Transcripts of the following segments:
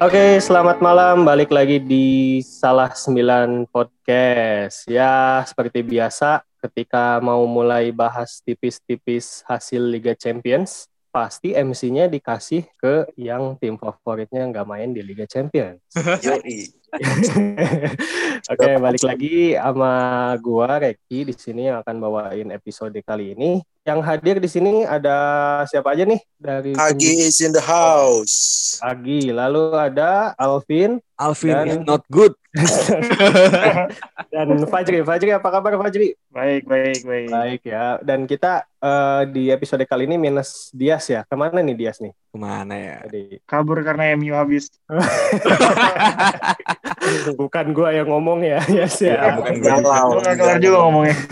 Oke, selamat malam. Balik lagi di Salah Sembilan Podcast. Ya, seperti biasa, ketika mau mulai bahas tipis-tipis hasil Liga Champions, pasti MC-nya dikasih ke yang tim favoritnya nggak main di Liga Champions. Oke, balik lagi sama gua Reki di sini yang akan bawain episode kali ini. Yang hadir di sini ada siapa aja nih dari Agi is in the house. Agi, lalu ada Alvin Alvin Dan- is not good. dan Fajri. Fajri apa kabar Fajri? Baik, baik, baik. Baik ya. Dan kita eh, di episode kali ini minus Dias ya. Ke mana nih Dias nih? Ke mana ya? Jadi Kabur karena MU habis. bukan gua yang ngomong ya, yes Ya, ya. bukan gak kelar juga ngomongnya.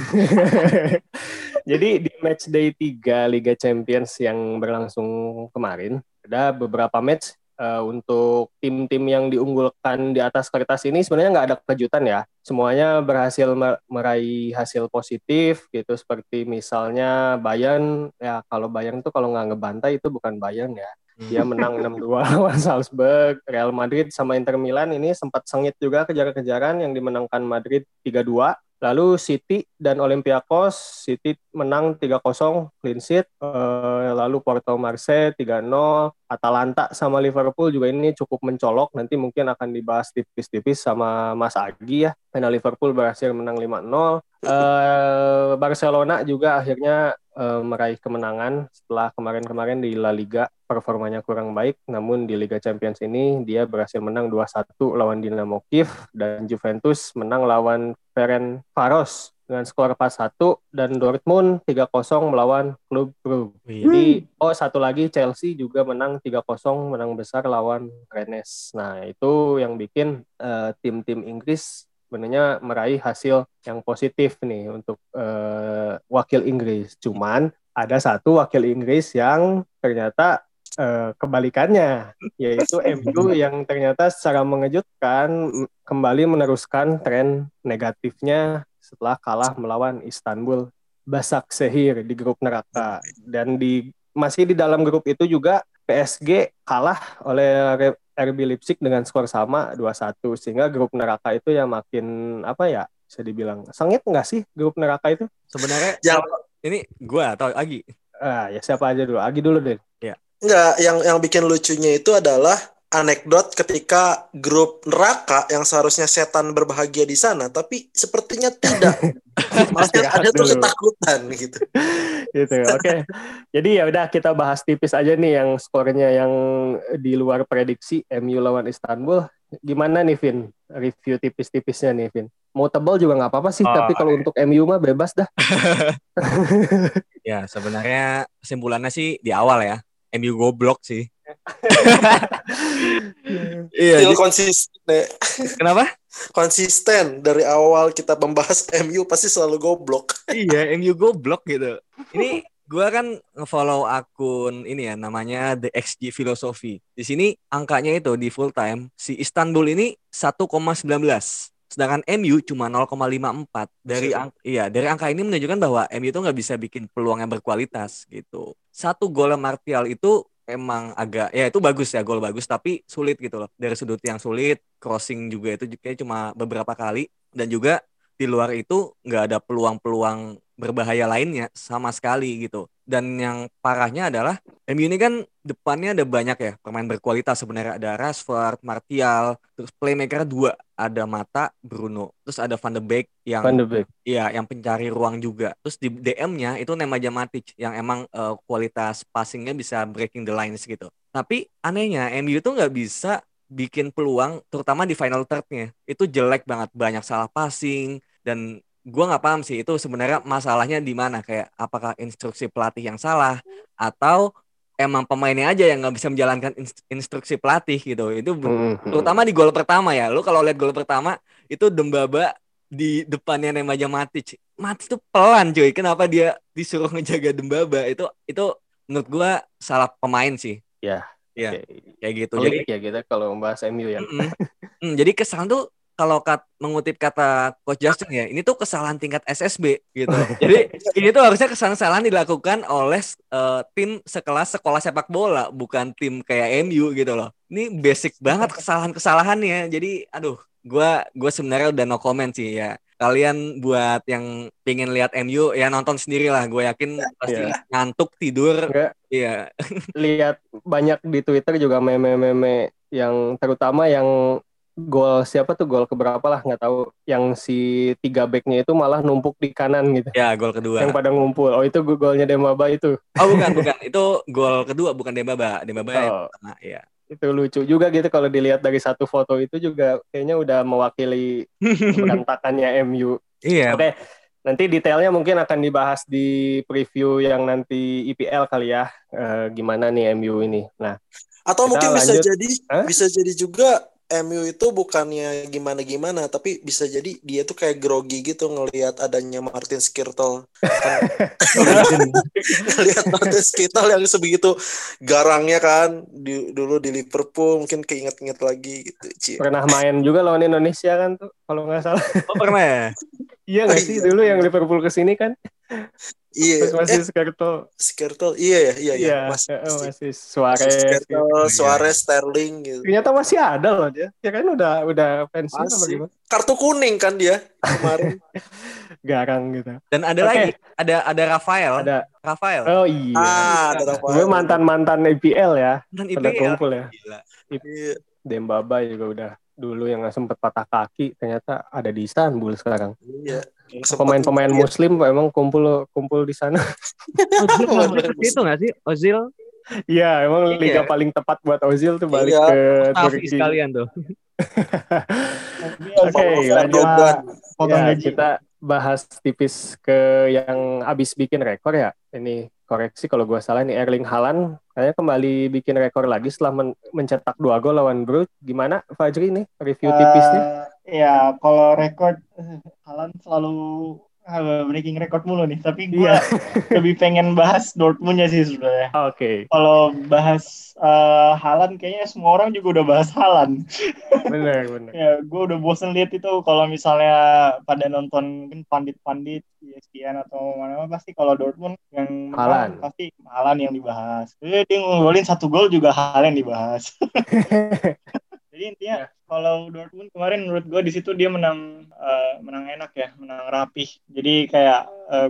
Jadi di match day 3 Liga Champions yang berlangsung kemarin, ada beberapa match eh, untuk tim-tim yang diunggulkan di atas kertas ini sebenarnya nggak ada kejutan ya. Semuanya berhasil mer- meraih hasil positif gitu seperti misalnya Bayern ya kalau Bayern tuh kalau nggak ngebantai itu bukan Bayern ya. Dia menang 6-2 lawan Salzburg, Real Madrid sama Inter Milan ini sempat sengit juga kejar-kejaran yang dimenangkan Madrid 3-2. Lalu City dan Olympiakos, City menang 3-0 clean sheet. Eh, lalu Porto Marseille 3-0. Atalanta sama Liverpool juga ini cukup mencolok. Nanti mungkin akan dibahas tipis-tipis sama Mas Agi ya. Karena Liverpool berhasil menang 5-0. Eh, Barcelona juga akhirnya eh, meraih kemenangan setelah kemarin-kemarin di La Liga performanya kurang baik. Namun di Liga Champions ini dia berhasil menang 2-1 lawan Dinamo Kiev dan Juventus menang lawan Ferenc Varos dengan skor 4-1 dan Dortmund 3-0 melawan klub Brugge. Jadi oh satu lagi Chelsea juga menang 3-0 menang besar lawan Rennes. Nah, itu yang bikin eh, tim-tim Inggris sebenarnya meraih hasil yang positif nih untuk eh, wakil Inggris. Cuman ada satu wakil Inggris yang ternyata eh, kebalikannya yaitu MU yang ternyata secara mengejutkan kembali meneruskan tren negatifnya setelah kalah melawan Istanbul Basaksehir di grup neraka dan di masih di dalam grup itu juga PSG kalah oleh RB Leipzig dengan skor sama 2-1 sehingga grup neraka itu ya makin apa ya bisa dibilang sengit nggak sih grup neraka itu? sebenarnya Yang ini gua atau Agi? Ah ya siapa aja dulu Agi dulu deh. enggak yang yang bikin lucunya itu adalah anekdot ketika grup neraka yang seharusnya setan berbahagia di sana tapi sepertinya tidak. Maksudnya ada tuh ketakutan gitu. gitu. Oke. Jadi ya udah kita bahas tipis aja nih yang skornya yang di luar prediksi MU lawan Istanbul. Gimana nih Vin? Review tipis-tipisnya nih Vin. Mau tebal juga nggak apa-apa sih, Oh, tapi kalau untuk MU mah bebas dah. Ya sebenarnya kesimpulannya sih di awal ya. MU goblok sih. iya. Still jadi- konsisten. Kenapa? Konsisten dari awal kita membahas MU pasti selalu goblok. iya, MU goblok gitu. Ini gua kan ngefollow akun ini ya namanya The XG Philosophy. Di sini angkanya itu di full time si Istanbul ini 1,19. Sedangkan MU cuma 0,54 dari ang iya dari angka ini menunjukkan bahwa MU itu nggak bisa bikin peluang yang berkualitas gitu. Satu gol Martial itu emang agak ya itu bagus ya gol bagus tapi sulit gitu loh dari sudut yang sulit crossing juga itu kayak cuma beberapa kali dan juga di luar itu nggak ada peluang-peluang berbahaya lainnya sama sekali gitu. Dan yang parahnya adalah MU ini kan depannya ada banyak ya pemain berkualitas sebenarnya ada Rashford, Martial, terus playmaker dua ada Mata, Bruno, terus ada Van de Beek yang Van de Beek. Iya, yang pencari ruang juga. Terus di DM-nya itu Nemanja Matic yang emang eh, kualitas passingnya bisa breaking the lines gitu. Tapi anehnya MU itu nggak bisa bikin peluang, terutama di final third-nya. Itu jelek banget, banyak salah passing dan gua nggak paham sih itu sebenarnya masalahnya di mana kayak apakah instruksi pelatih yang salah atau emang pemainnya aja yang nggak bisa menjalankan inst- instruksi pelatih gitu. Itu Mhm. terutama di gol pertama ya. Lu kalau lihat gol pertama itu Dembaba di depannya Nemanja Matic. Matic tuh pelan cuy. Kenapa dia disuruh ngejaga Dembaba? Itu itu menurut gua salah pemain sih. Ya. Iya. Oke. Kayak gitu. Jadi ya kita kalau membahas MU ya. Mm-mm. Mm, jadi kesan tuh kalau kat, mengutip kata Coach Justin ya, ini tuh kesalahan tingkat SSB gitu. Jadi ini tuh harusnya kesalahan-kesalahan dilakukan oleh eh, tim sekelas sekolah sepak bola, bukan tim kayak MU gitu loh. Ini basic banget kesalahan-kesalahannya. Jadi aduh, gua gua sebenarnya udah no comment sih ya. Kalian buat yang pengen lihat MU ya nonton sendiri lah. Gue yakin pasti Iya. ngantuk tidur. Enggak, Iya. lihat banyak di Twitter juga meme-meme yang terutama yang gol siapa tuh gol keberapa lah nggak tahu yang si tiga backnya itu malah numpuk di kanan gitu Ya, gol kedua. yang pada ngumpul oh itu golnya Dembaba itu Oh, bukan, bukan. Itu gol kedua bukan Dembaba. Dembaba yang Oh. pertama, ya. itu lucu juga gitu kalau dilihat dari satu foto itu juga kayaknya udah mewakili berantakannya MU Iya. Oke, nanti detailnya mungkin akan dibahas di preview yang nanti IPL kali ya. Eh, gimana nih MU ini. Nah, Atau mungkin bisa lanjut. jadi Hah? bisa jadi juga MU itu bukannya gimana-gimana tapi bisa jadi dia tuh kayak grogi gitu ngelihat adanya Martin Skirtle. Lihat Martin Skirtle yang sebegitu garangnya kan di, dulu di Liverpool mungkin keinget-inget lagi gitu. Ci. pernah main juga lawan Indonesia kan tuh kalau nggak salah. Oh, pernah ya? Iya nggak Oh, sih iya. dulu yang Liverpool ke sini kan? Iya, Terus masih eh Skirtle. Skirtle. Iya ya, iya ya. Iya, Mas, eh, masih, masih Suarez. gitu. Skirtle, Suarez, Sterling gitu. Ternyata masih ada loh dia. Ya kan udah udah pensiun apa Masih. gimana? Kartu kuning kan dia kemarin. Garang gitu. Dan ada Oke. lagi, ada ada Rafael. Ada. Rafael. Oh iya. ah, ada Rafael. Gue mantan-mantan IPL ya. Dan Pada IPL. kumpul ya. Gila. Iya. Dembaba juga udah dulu yang sempet patah kaki ternyata ada di Istanbul sekarang. Iya. Pemain-pemain. Muslim emang kumpul kumpul di sana. Itu nggak sih? Ozil, Iya, emang Iya. liga paling tepat buat Ozil tuh balik Iya. ke Mustafi Turki. sekalian tuh. Oke, Follow lanjut. Ya, gaji. kita bahas tipis ke yang abis bikin rekor ya. Ini koreksi kalau gua salah nih Erling Haaland kayaknya kembali bikin rekor lagi setelah men- mencetak dua gol lawan Brugge. Gimana Fajri nih review tipisnya? Eh, ya kalau rekor eh, Haaland selalu eh, breaking record mulu nih. Tapi gue Iya. lebih pengen bahas Dortmundnya sih sebenarnya. Oke, Kalau bahas eh, Haaland kayaknya semua orang juga udah bahas Haaland. benar benar. Ya, gue udah bosen lihat itu kalau misalnya pada nonton mungkin pandit-pandit di ESPN atau mana pasti kalau Dortmund yang Haaland. pasti Haaland yang dibahas. Jadi dia ngegolin satu gol juga yang dibahas. Jadi intinya kalau Dortmund kemarin menurut gue di situ dia menang eh, menang enak ya, menang rapih. Jadi kayak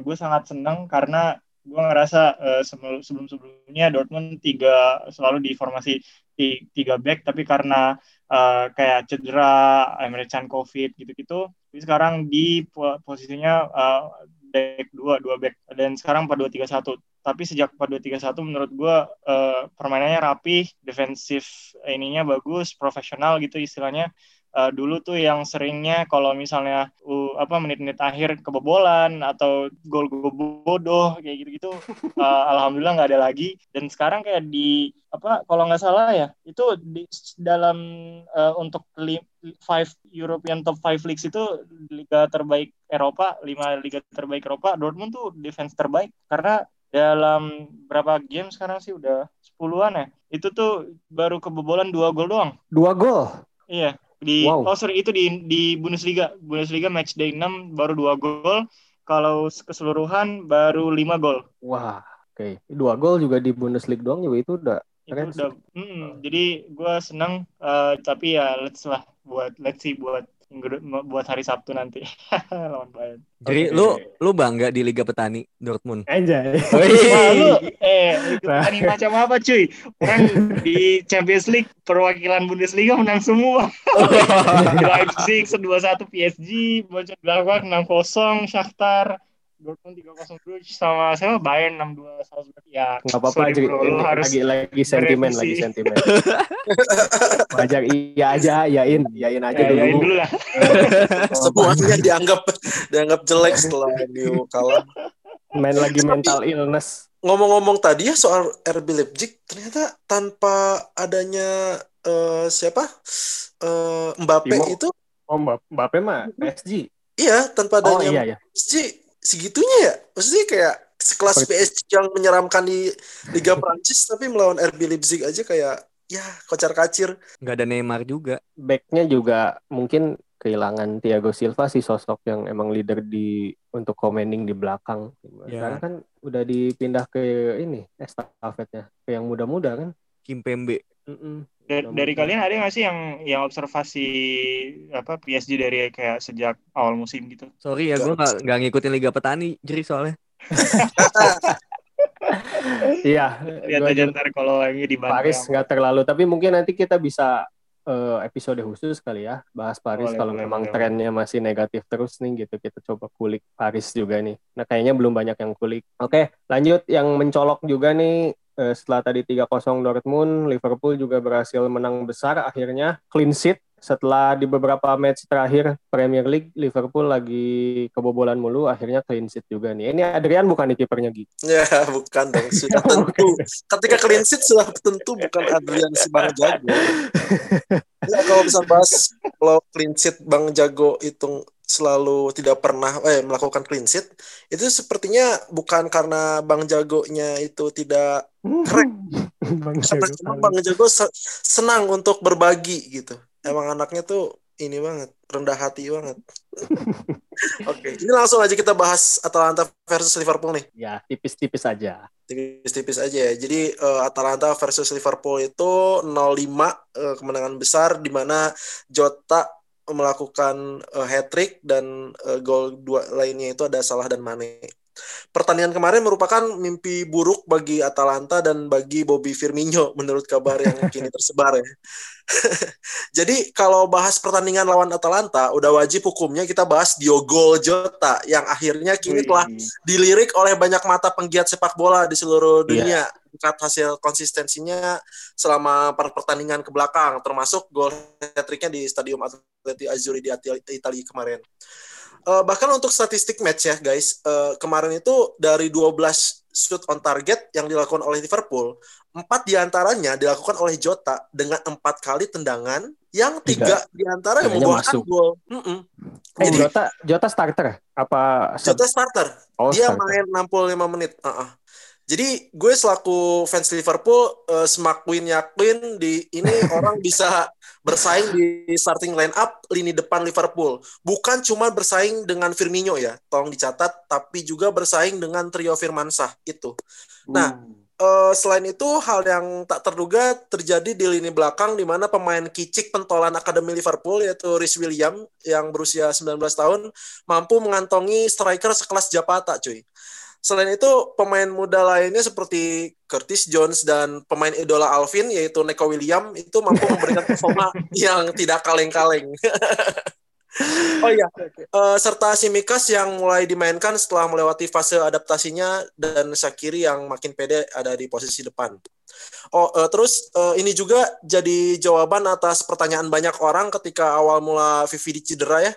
gue sangat senang karena gue ngerasa eh, sebelum sebelum-sebelumnya Dortmund tiga selalu di formasi ti- tiga back tapi karena eh, kayak cedera, Emre Can COVID gitu-gitu, jadi sekarang di po- posisinya eh, back dua dua back. Dan sekarang 4-2-3-1 tapi sejak 4-2-3-1 menurut gue eh, permainannya rapi, defensif ininya bagus, profesional gitu istilahnya. Eh, dulu tuh yang seringnya kalau misalnya uh, apa menit-menit akhir kebobolan atau gol-gol bodoh kayak gitu-gitu, eh, alhamdulillah nggak ada lagi. Dan sekarang kayak di apa kalau nggak salah ya itu di dalam eh, untuk li- five European top five leagues itu liga terbaik Eropa, lima liga terbaik Eropa, Dortmund tuh defense terbaik karena dalam berapa game sekarang sih udah 10-an ya. Itu tuh baru kebobolan dua gol doang. Dua gol. Iya, di Wow. oh sorry itu di di Bundesliga. Bundesliga match day 6 baru dua gol. Kalau keseluruhan baru lima gol. Wah, oke. Dua gol juga di Bundesliga doang juga itu udah Itu Keren sih. udah mm, jadi gue seneng eh, tapi ya let's lah buat let's see buat buat hari Sabtu nanti lawan Bayern. Jadi Oke. lu lu bangga di Liga Petani Dortmund. Anjay. Wah, lu eh Nah. ini macam apa cuy? Orang di Champions League perwakilan Bundesliga menang semua. Leipzig 2-1 PSG, Mönchengladbach 6-0, Shakhtar Dortmund 3-0 Bruges sama sama Bayern 6-2 Salzburg. Ya, Nggak apa-apa Jri. bro, harus lagi lagi sentimen lagi sentimen. Wajar iya aja, yain, yain aja ya, dulu. yain dulu lah. Semuanya dianggap dianggap jelek setelah MU kalah. Main lagi Tapi- mental illness. Ngomong-ngomong tadi ya soal RB Leipzig, ternyata tanpa adanya eh, siapa Eh, Mbappe Timo. itu, Oh, Mbak Mbappe mah PSG. iya tanpa Oh adanya iya ya. PSG segitunya ya. Maksudnya kayak sekelas Seperti- PSG yang menyeramkan di Liga Prancis tapi melawan RB Leipzig aja kayak ya kocar kacir. Nggak ada Neymar juga. Backnya juga mungkin kehilangan Thiago Silva sih sosok yang emang leader di untuk commanding di belakang. Ya. Sekarang kan udah dipindah ke ini estafetnya ke yang muda-muda kan. Kim Pembe. Mm-mm. Da- Mudah-mudahan. dari kalian ada nggak sih yang yang observasi apa PSG dari kayak sejak awal musim gitu? Sorry ya, gue nggak nggak ngikutin Liga Petani, jadi soalnya. Iya, Lihat aja ntar kalau lagi di Paris nggak terlalu, tapi mungkin nanti kita bisa eh, episode khusus kali ya bahas Paris kalau memang boleh. trennya masih negatif terus nih gitu kita coba kulik Paris juga nih. Nah kayaknya belum banyak yang kulik. Oke lanjut yang mencolok juga nih eh, setelah tadi 3-0 Dortmund, Liverpool juga berhasil menang besar akhirnya clean sheet setelah di beberapa match terakhir Premier League Liverpool lagi kebobolan mulu akhirnya clean sheet juga nih. Ini Adrian bukan di kipernya gitu. Ya, bukan dong. Sudah tentu. Ketika clean sheet sudah tentu bukan Adrian si Bang Jago. Ya, kalau bisa bahas kalau clean sheet Bang Jago itu selalu tidak pernah eh melakukan clean sheet, itu sepertinya bukan karena Bang Jagonya itu tidak Keren. Bang karena Jago. Bang Jago se- senang untuk berbagi gitu. Emang anaknya tuh ini banget, rendah hati banget. Oke, ini langsung aja kita bahas Atalanta versus Liverpool nih. Ya tipis-tipis aja. tipis-tipis aja ya. Jadi eh, Atalanta versus Liverpool itu 0-5 eh, kemenangan besar di mana Jota melakukan eh, hat trick dan eh, gol dua lainnya itu ada Salah dan Mane. Pertandingan kemarin merupakan mimpi buruk bagi Atalanta dan bagi Bobby Firmino menurut kabar yang kini tersebar ya. Jadi kalau bahas pertandingan lawan Atalanta udah wajib hukumnya kita bahas Diogo Jota yang akhirnya kini telah dilirik oleh banyak mata penggiat sepak bola di seluruh Iya. dunia berkat hasil konsistensinya selama per pertandingan ke belakang termasuk gol hat-tricknya di Stadium Atleti Azzurri di Italia kemarin. Eh, bahkan untuk statistik match ya guys, eh, kemarin itu dari 12 shoot on target yang dilakukan oleh Liverpool, empat di antaranya dilakukan oleh Jota dengan empat kali tendangan, yang tiga di antara yang membuahkan gol. Mm-mm. Eh Jadi Jota Jota starter apa Jota starter, oh, dia starter. main 65 menit. Uh-uh. Jadi gue selaku fans Liverpool uh, semakin yakin di ini orang bisa bersaing di starting line up lini depan Liverpool. Bukan cuma bersaing dengan Firmino ya, tolong dicatat, tapi juga bersaing dengan trio Firmansyah itu. Nah, eh, selain itu hal yang tak terduga terjadi di lini belakang di mana pemain kicik pentolan Akademi Liverpool yaitu Rhys William yang berusia 19 tahun mampu mengantongi striker sekelas Japata cuy. Selain itu pemain muda lainnya seperti Curtis Jones dan pemain idola Alvin yaitu Neko William itu mampu memberikan performa yang tidak kaleng-kaleng. oh iya, Eh, serta Simikas yang mulai dimainkan setelah melewati fase adaptasinya dan Shakiri yang makin pede ada di posisi depan. Oh, eh, terus eh, ini juga jadi jawaban atas pertanyaan banyak orang ketika awal mula Vivi cedera ya.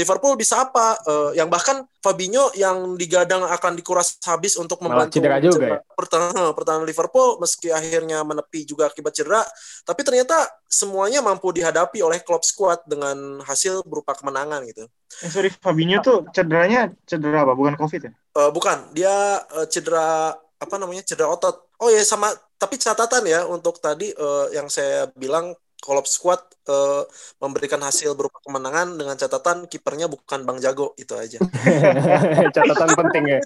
Liverpool bisa apa? Eh, yang bahkan Fabinho yang digadang akan dikuras habis untuk membantu cedera juga ya? pertahanan, pertahanan Liverpool meski akhirnya menepi juga akibat cedera, tapi ternyata semuanya mampu dihadapi oleh Klopp squad dengan hasil berupa kemenangan gitu. Eh, sorry, Fabinho tuh cederanya cedera apa? Bukan COVID ya? Eh, bukan, dia eh, cedera apa namanya? Cedera otot. Oh ya sama tapi catatan ya untuk tadi eh, yang saya bilang Klopp squad eh, memberikan hasil berupa kemenangan dengan catatan kipernya bukan Bang Jago itu aja. catatan penting ya.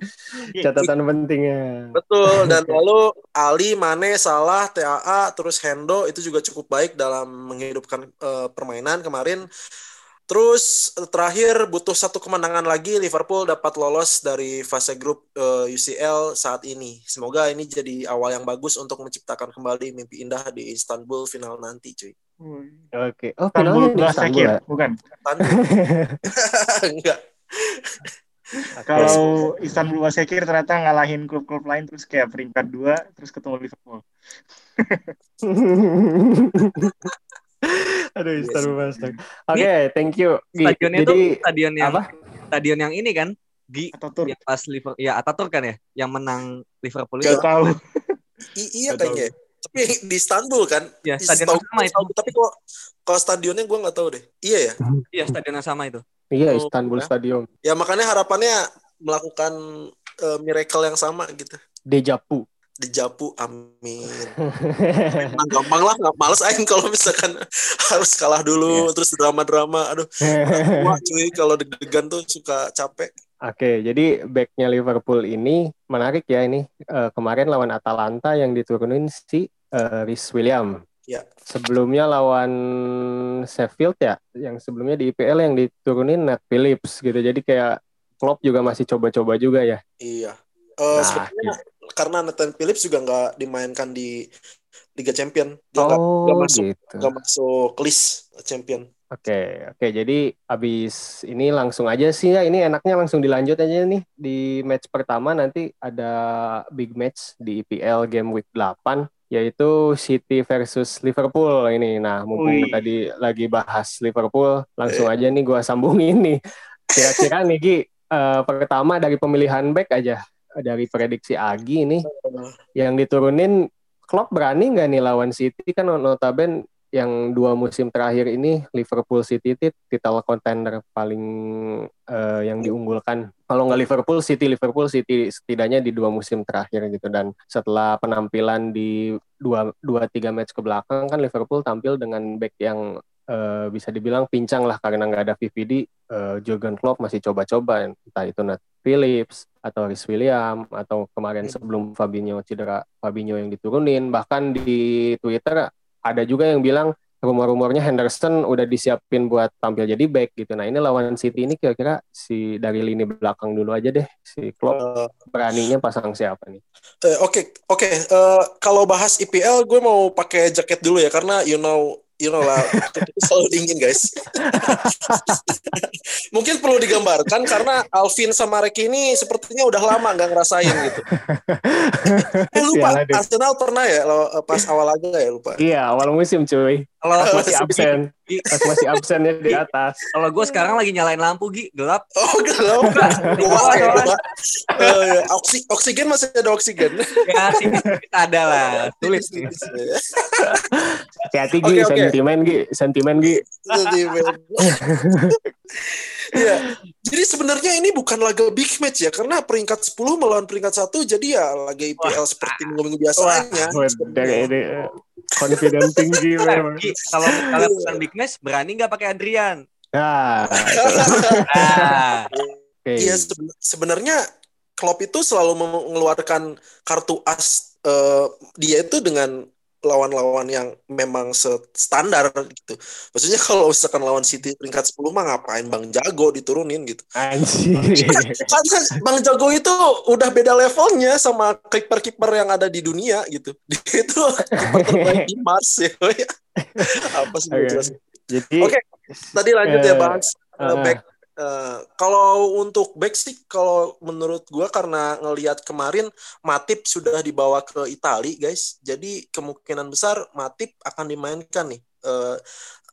Catatan penting ya. Betul dan lalu Ali, Mane, Salah, TAA, terus Hendo itu juga cukup baik dalam menghidupkan eh, permainan kemarin. Terus eh, terakhir butuh satu kemenangan lagi Liverpool dapat lolos dari fase grup eh, UCL saat ini. Semoga ini jadi awal yang bagus untuk menciptakan kembali mimpi indah di Istanbul final nanti, cuy. Oke. Oh, Istanbul ya. bukan? Enggak. Kalau Istanbul Başakşehir ternyata ngalahin klub-klub lain terus kayak peringkat dua terus ketemu Liverpool. Aduh, Yes. Istanbul Başak. Oke, thank you. Stadionnya Jadi itu stadion yang apa? stadion yang ini kan? Gi Atau tur? yang pas Liverpool ya Ataturk kan ya yang menang Liverpool Gak tahu. I- iya kayaknya. Tapi di Istanbul kan? Ya, Di- stadion yang sama itu. Istanbul. Tapi kok kalau stadionnya gue nggak tahu deh. Iya ya. Iya, stadion yang sama itu. Iya, Oh, Istanbul ya. Stadium. Ya makanya harapannya melakukan eh, miracle yang sama gitu. Dejapu. dijapu amin nah, gampang lah nggak males aing kalau misalkan harus kalah dulu yeah. terus drama-drama aduh wah cuy kalau deg-degan tuh suka capek Oke, jadi backnya Liverpool ini menarik ya ini uh, kemarin lawan Atalanta yang diturunin si uh, Rhys William. Ya. Sebelumnya lawan Sheffield ya, yang sebelumnya di IPL yang diturunin Nat Phillips gitu. Jadi kayak Klopp juga masih coba-coba juga ya. Iya. Uh, nah, sebenarnya gitu karena Nathan Phillips juga nggak dimainkan di Liga Champion. Dia nggak oh, masuk gitu. gak masuk list champion. Oke, okay, oke. Okay. Jadi abis ini langsung aja sih ya. Ini enaknya langsung dilanjut aja nih di match pertama nanti ada big match di IPL game week 8 yaitu City versus Liverpool ini. Nah, mumpung Ui. tadi lagi bahas Liverpool, langsung eh. aja nih gua sambungin nih. Kira-kira nih Gi, uh, pertama dari pemilihan back aja dari prediksi Agi ini yang diturunin Klopp berani nggak nih lawan City kan notaben yang dua musim terakhir ini Liverpool City itu title contender paling uh, yang diunggulkan. Kalau nggak Liverpool City Liverpool City setidaknya di dua musim terakhir gitu dan setelah penampilan di dua dua tiga match ke belakang kan Liverpool tampil dengan back yang uh, bisa dibilang pincang lah karena nggak ada VVD. Uh, eh, Jurgen Klopp masih coba-coba entah itu Nat Phillips atau Rhys William atau kemarin sebelum Fabinho cedera Fabinho yang diturunin bahkan di Twitter ada juga yang bilang rumor-rumornya Henderson udah disiapin buat tampil jadi back gitu. Nah ini lawan City ini kira-kira si dari lini belakang dulu aja deh si Klopp uh, beraninya pasang siapa nih? Oke uh, oke okay, okay. uh, kalau bahas IPL gue mau pakai jaket dulu ya karena you know you know lah selalu dingin guys. Mungkin perlu digambarkan karena Alvin sama Reki ini sepertinya udah lama nggak ngerasain gitu. Eh lupa Arsenal pernah ya lo pas awal aja ya lupa. Iya awal musim cuy kalau masih absen. Pas masih absennya di atas. Kalau gue sekarang lagi nyalain lampu Gi. Gelap. Oh gelap. Wah, uh, oksi oksigen masih ada oksigen. Ya sih. Kita ada lah. Tulis hati-hati Gi. Okay, okay. sentimen Gi. Sentimen Gi. Sentimen Iya. Jadi sebenarnya ini bukan laga big match ya karena peringkat 10 melawan peringkat satu jadi ya laga IPL Wah. seperti minggu-minggu biasanya. Wah, ini eh, confident tinggi memang. Kalau kalau bukan big match berani nggak pakai Adrian? Nah. nah. Iya sebenarnya Klopp itu selalu mengeluarkan kartu as uh, dia itu dengan lawan-lawan yang memang standar gitu. Maksudnya kalau misalkan lawan City peringkat 10 mah ngapain Bang Jago diturunin gitu. Anjir. Bang Jago itu udah beda levelnya sama kiper-kiper yang ada di dunia gitu. Dia itu kiper terbaik di Mars ya. Apa sih okay. Jadi Oke, okay. tadi lanjut uh, ya Bang. Uh, back Uh, kalau untuk back sih, kalau menurut gue karena ngelihat kemarin Matip sudah dibawa ke Itali, guys. Jadi kemungkinan besar Matip akan dimainkan nih. Uh,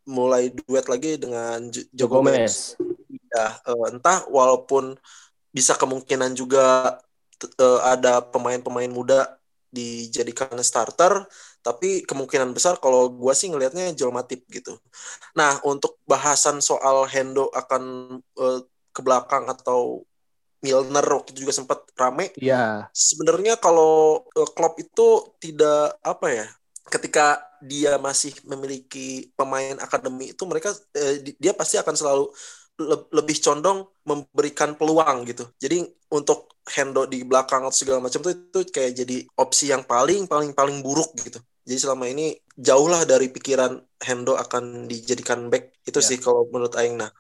mulai duet lagi dengan Jogo Gomez. Ya, uh, entah walaupun bisa kemungkinan juga uh, ada pemain-pemain muda dijadikan starter tapi kemungkinan besar kalau gue sih ngelihatnya Joel Matip gitu. Nah untuk bahasan soal Hendo akan uh, ke belakang atau Milner waktu itu juga sempat rame. Iya. Sebenarnya kalau uh, Klopp itu tidak apa ya, ketika dia masih memiliki pemain akademi itu mereka uh, dia pasti akan selalu lebih condong memberikan peluang gitu. Jadi untuk Hendo di belakang atau segala macam itu itu kayak jadi opsi yang paling paling paling buruk gitu. Jadi selama ini jauh lah dari pikiran Hendo akan dijadikan back itu yeah. sih kalau menurut Aing. Nah,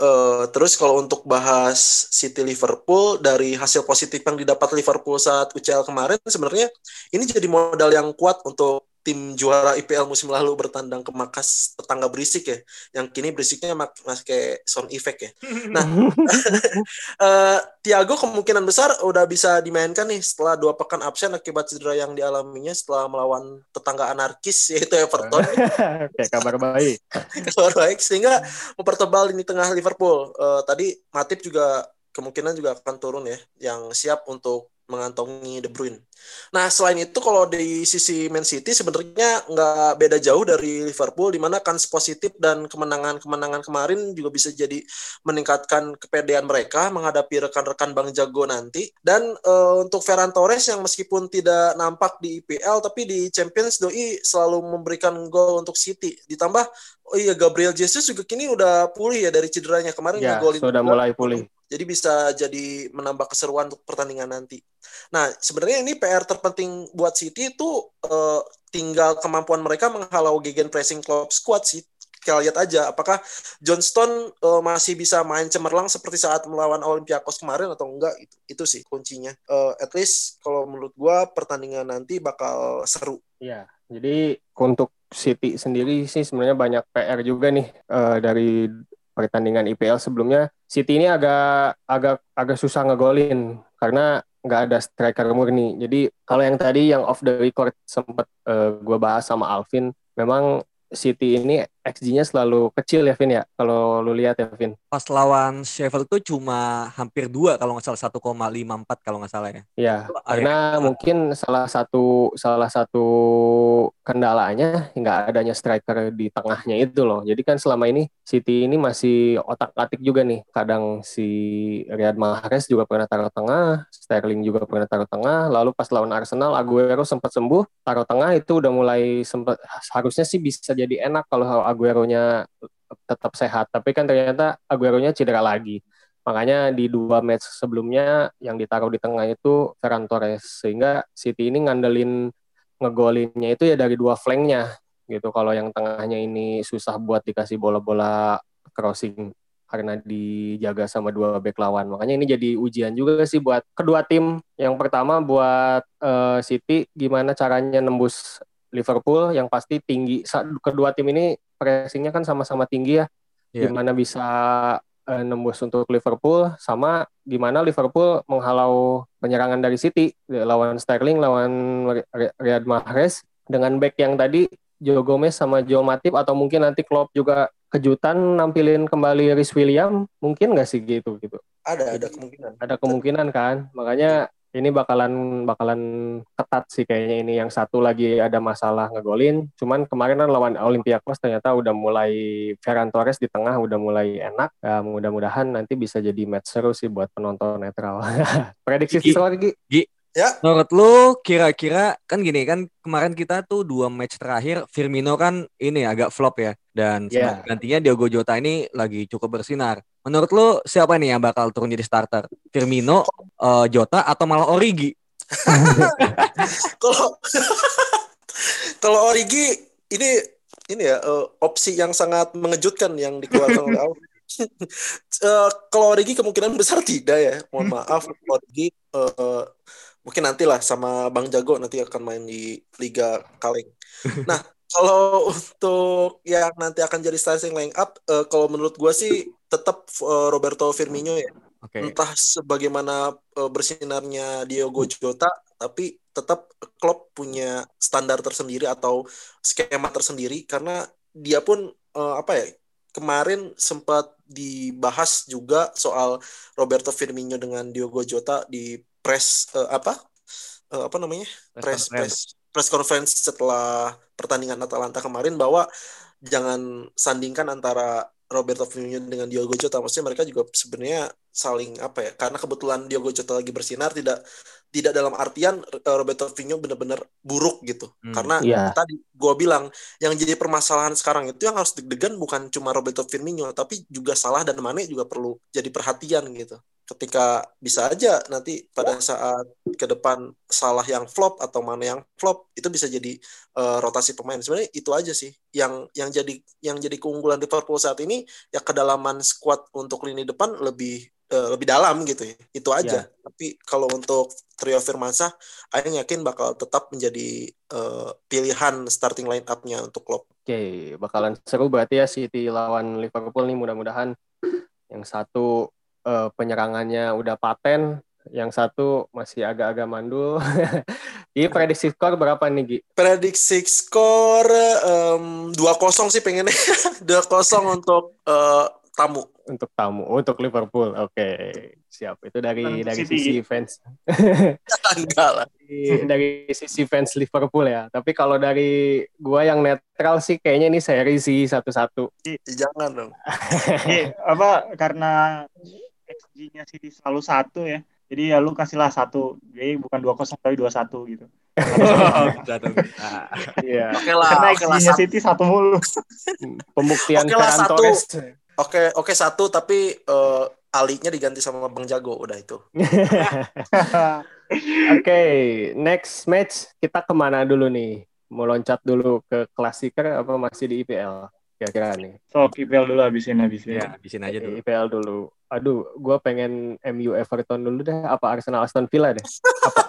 uh, terus kalau untuk bahas City Liverpool dari hasil positif yang didapat Liverpool saat UCL kemarin sebenarnya ini jadi modal yang kuat untuk tim juara IPL musim lalu bertandang ke Makas tetangga berisik ya, yang kini berisiknya masih kayak sound effect ya. Nah, uh, Thiago kemungkinan besar udah bisa dimainkan nih setelah dua pekan absen akibat cedera yang dialaminya setelah melawan tetangga anarkis yaitu Everton. kayak kabar baik. kabar baik sehingga mempertebal ini tengah Liverpool. Uh, tadi Matip juga kemungkinan juga akan turun ya, yang siap untuk mengantongi De Bruyne. Nah, selain itu kalau di sisi Man City sebenarnya nggak beda jauh dari Liverpool di mana kans positif dan kemenangan-kemenangan kemarin juga bisa jadi meningkatkan kepedean mereka menghadapi rekan-rekan Bang Jago nanti. Dan uh, untuk Ferran Torres yang meskipun tidak nampak di IPL tapi di Champions doi selalu memberikan gol untuk City. Ditambah oh iya Gabriel Jesus juga kini udah pulih ya dari cederanya kemarin ya, sudah mulai pulih. Jadi bisa jadi menambah keseruan untuk pertandingan nanti. Nah, sebenarnya ini PR terpenting buat City itu uh, tinggal kemampuan mereka menghalau gegen pressing club squad sih. Kita lihat aja apakah Johnston uh, masih bisa main cemerlang seperti saat melawan Olympiakos kemarin atau enggak itu itu sih kuncinya. Uh, at least kalau menurut gua pertandingan nanti bakal seru. Iya. Jadi untuk City sendiri sih sebenarnya banyak PR juga nih uh, dari pertandingan IPL sebelumnya City ini agak agak agak susah ngegolin karena nggak ada striker murni. Jadi kalau yang tadi yang off the record sempat uh, eh, gue bahas sama Alvin, memang City ini XG-nya selalu kecil ya Vin ya kalau lu lihat ya Vin. Pas lawan Sheffield tuh cuma hampir dua kalau nggak salah 1,54 kalau nggak salah ya. Iya, karena ya. mungkin salah satu salah satu kendalanya nggak adanya striker di tengahnya itu loh. Jadi kan selama ini City ini masih otak-atik juga nih. Kadang si Riyad Mahrez juga pernah taruh tengah, Sterling juga pernah taruh tengah, lalu pas lawan Arsenal Aguero sempat sembuh, taruh tengah itu udah mulai sempat harusnya sih bisa jadi enak kalau Aguero-nya tetap sehat. Tapi kan ternyata Aguero-nya cedera lagi. Makanya di dua match sebelumnya yang ditaruh di tengah itu Ferran Torres. Sehingga City ini ngandelin ngegolinnya itu ya dari dua flanknya gitu. Kalau yang tengahnya ini susah buat dikasih bola-bola crossing karena dijaga sama dua back lawan. Makanya ini jadi ujian juga sih buat kedua tim. Yang pertama buat uh, City gimana caranya nembus Liverpool yang pasti tinggi. Kedua tim ini pressingnya kan sama-sama tinggi ya. Yeah. Gimana bisa uh, nembus untuk Liverpool sama gimana Liverpool menghalau penyerangan dari City lawan Sterling, lawan Riyad Mahrez dengan back yang tadi Joe Gomez sama Joe Matip atau mungkin nanti Klopp juga kejutan nampilin kembali Rhys William mungkin nggak sih gitu gitu ada ada kemungkinan ada kemungkinan kan makanya ini bakalan bakalan ketat sih kayaknya ini yang satu lagi ada masalah ngegolin cuman kemarin kan lawan Olympiakos ternyata udah mulai Ferran Torres di tengah udah mulai enak ya, mudah-mudahan nanti bisa jadi match seru sih buat penonton netral prediksi skor Gi Ya. Menurut lu kira-kira kan gini kan kemarin kita tuh dua match terakhir Firmino kan ini agak flop ya dan yeah. gantinya Diogo Jota ini lagi cukup bersinar. Menurut lu siapa nih yang bakal turun jadi starter? Firmino, uh, Jota atau malah Origi? Kalau kalau Origi ini ini ya uh, opsi yang sangat mengejutkan yang dikeluarkan oleh uh, kalau Origi kemungkinan besar tidak ya. Mohon maaf Origi uh, mungkin nantilah sama Bang Jago nanti akan main di Liga Kaleng. Nah, kalau untuk yang nanti akan jadi starting line up, uh, kalau menurut gue sih tetap uh, Roberto Firmino ya. Okay. Entah sebagaimana uh, bersinarnya Diogo Jota, tapi tetap Klopp punya standar tersendiri atau skema tersendiri karena dia pun uh, apa ya kemarin sempat dibahas juga soal Roberto Firmino dengan Diogo Jota di press uh, apa uh, apa namanya press press press conference setelah pertandingan Atalanta kemarin bahwa jangan sandingkan antara Roberto Firmino dengan Diogo Jota. Maksudnya mereka juga sebenarnya saling apa ya karena kebetulan Diogo Jota lagi bersinar tidak tidak dalam artian uh, Roberto Firmino benar-benar buruk gitu. Hmm, karena yeah. tadi gue bilang yang jadi permasalahan sekarang itu yang harus deg-degan bukan cuma Roberto Firmino tapi juga salah dan Mane juga perlu jadi perhatian gitu. Ketika bisa aja nanti pada saat ke depan salah yang flop atau mana yang flop itu bisa jadi uh, rotasi pemain. Sebenarnya itu aja sih yang yang jadi yang jadi keunggulan Liverpool saat ini. Ya kedalaman squad untuk lini depan lebih uh, lebih dalam gitu ya itu aja yeah. tapi kalau untuk trio Firmansyah Aing yakin bakal tetap menjadi uh, pilihan starting line up-nya untuk Klopp. Oke, okay, bakalan seru berarti ya City lawan Liverpool nih mudah-mudahan yang satu uh, penyerangannya udah paten, yang satu masih agak-agak mandul. Jadi prediksi skor berapa nih Gi? Prediksi skor um, 2-0 sih pengennya. 2-0 untuk uh, tamu. Untuk tamu, untuk Liverpool. Oke, siap. Itu dari Untuk dari City. sisi fans dari, dari sisi fans Liverpool ya. Tapi kalau dari gua yang netral sih kayaknya ini seri sih satu-satu. Jangan dong. Jadi apa karena XG-nya City selalu satu ya. Jadi ya lu kasihlah satu. Jadi bukan 2-0 tapi 2-1 gitu. Satu. Nah, Iya. Oke lah, Karena. XG-nya satu. City satu mulu. Pembuktian Oke lah, satu. Oke, oke satu tapi eh, alinya diganti sama Bang Jago udah itu. Oke, next match kita ke mana dulu nih? Mau loncat dulu ke klasiker apa masih di IPL? Kira-kira nih. so, IPL dulu habisin habisin. ya, habisin aja dulu. IPL dulu. Aduh, gue pengen MU Everton dulu deh. Apa Arsenal Aston Villa deh? Apa,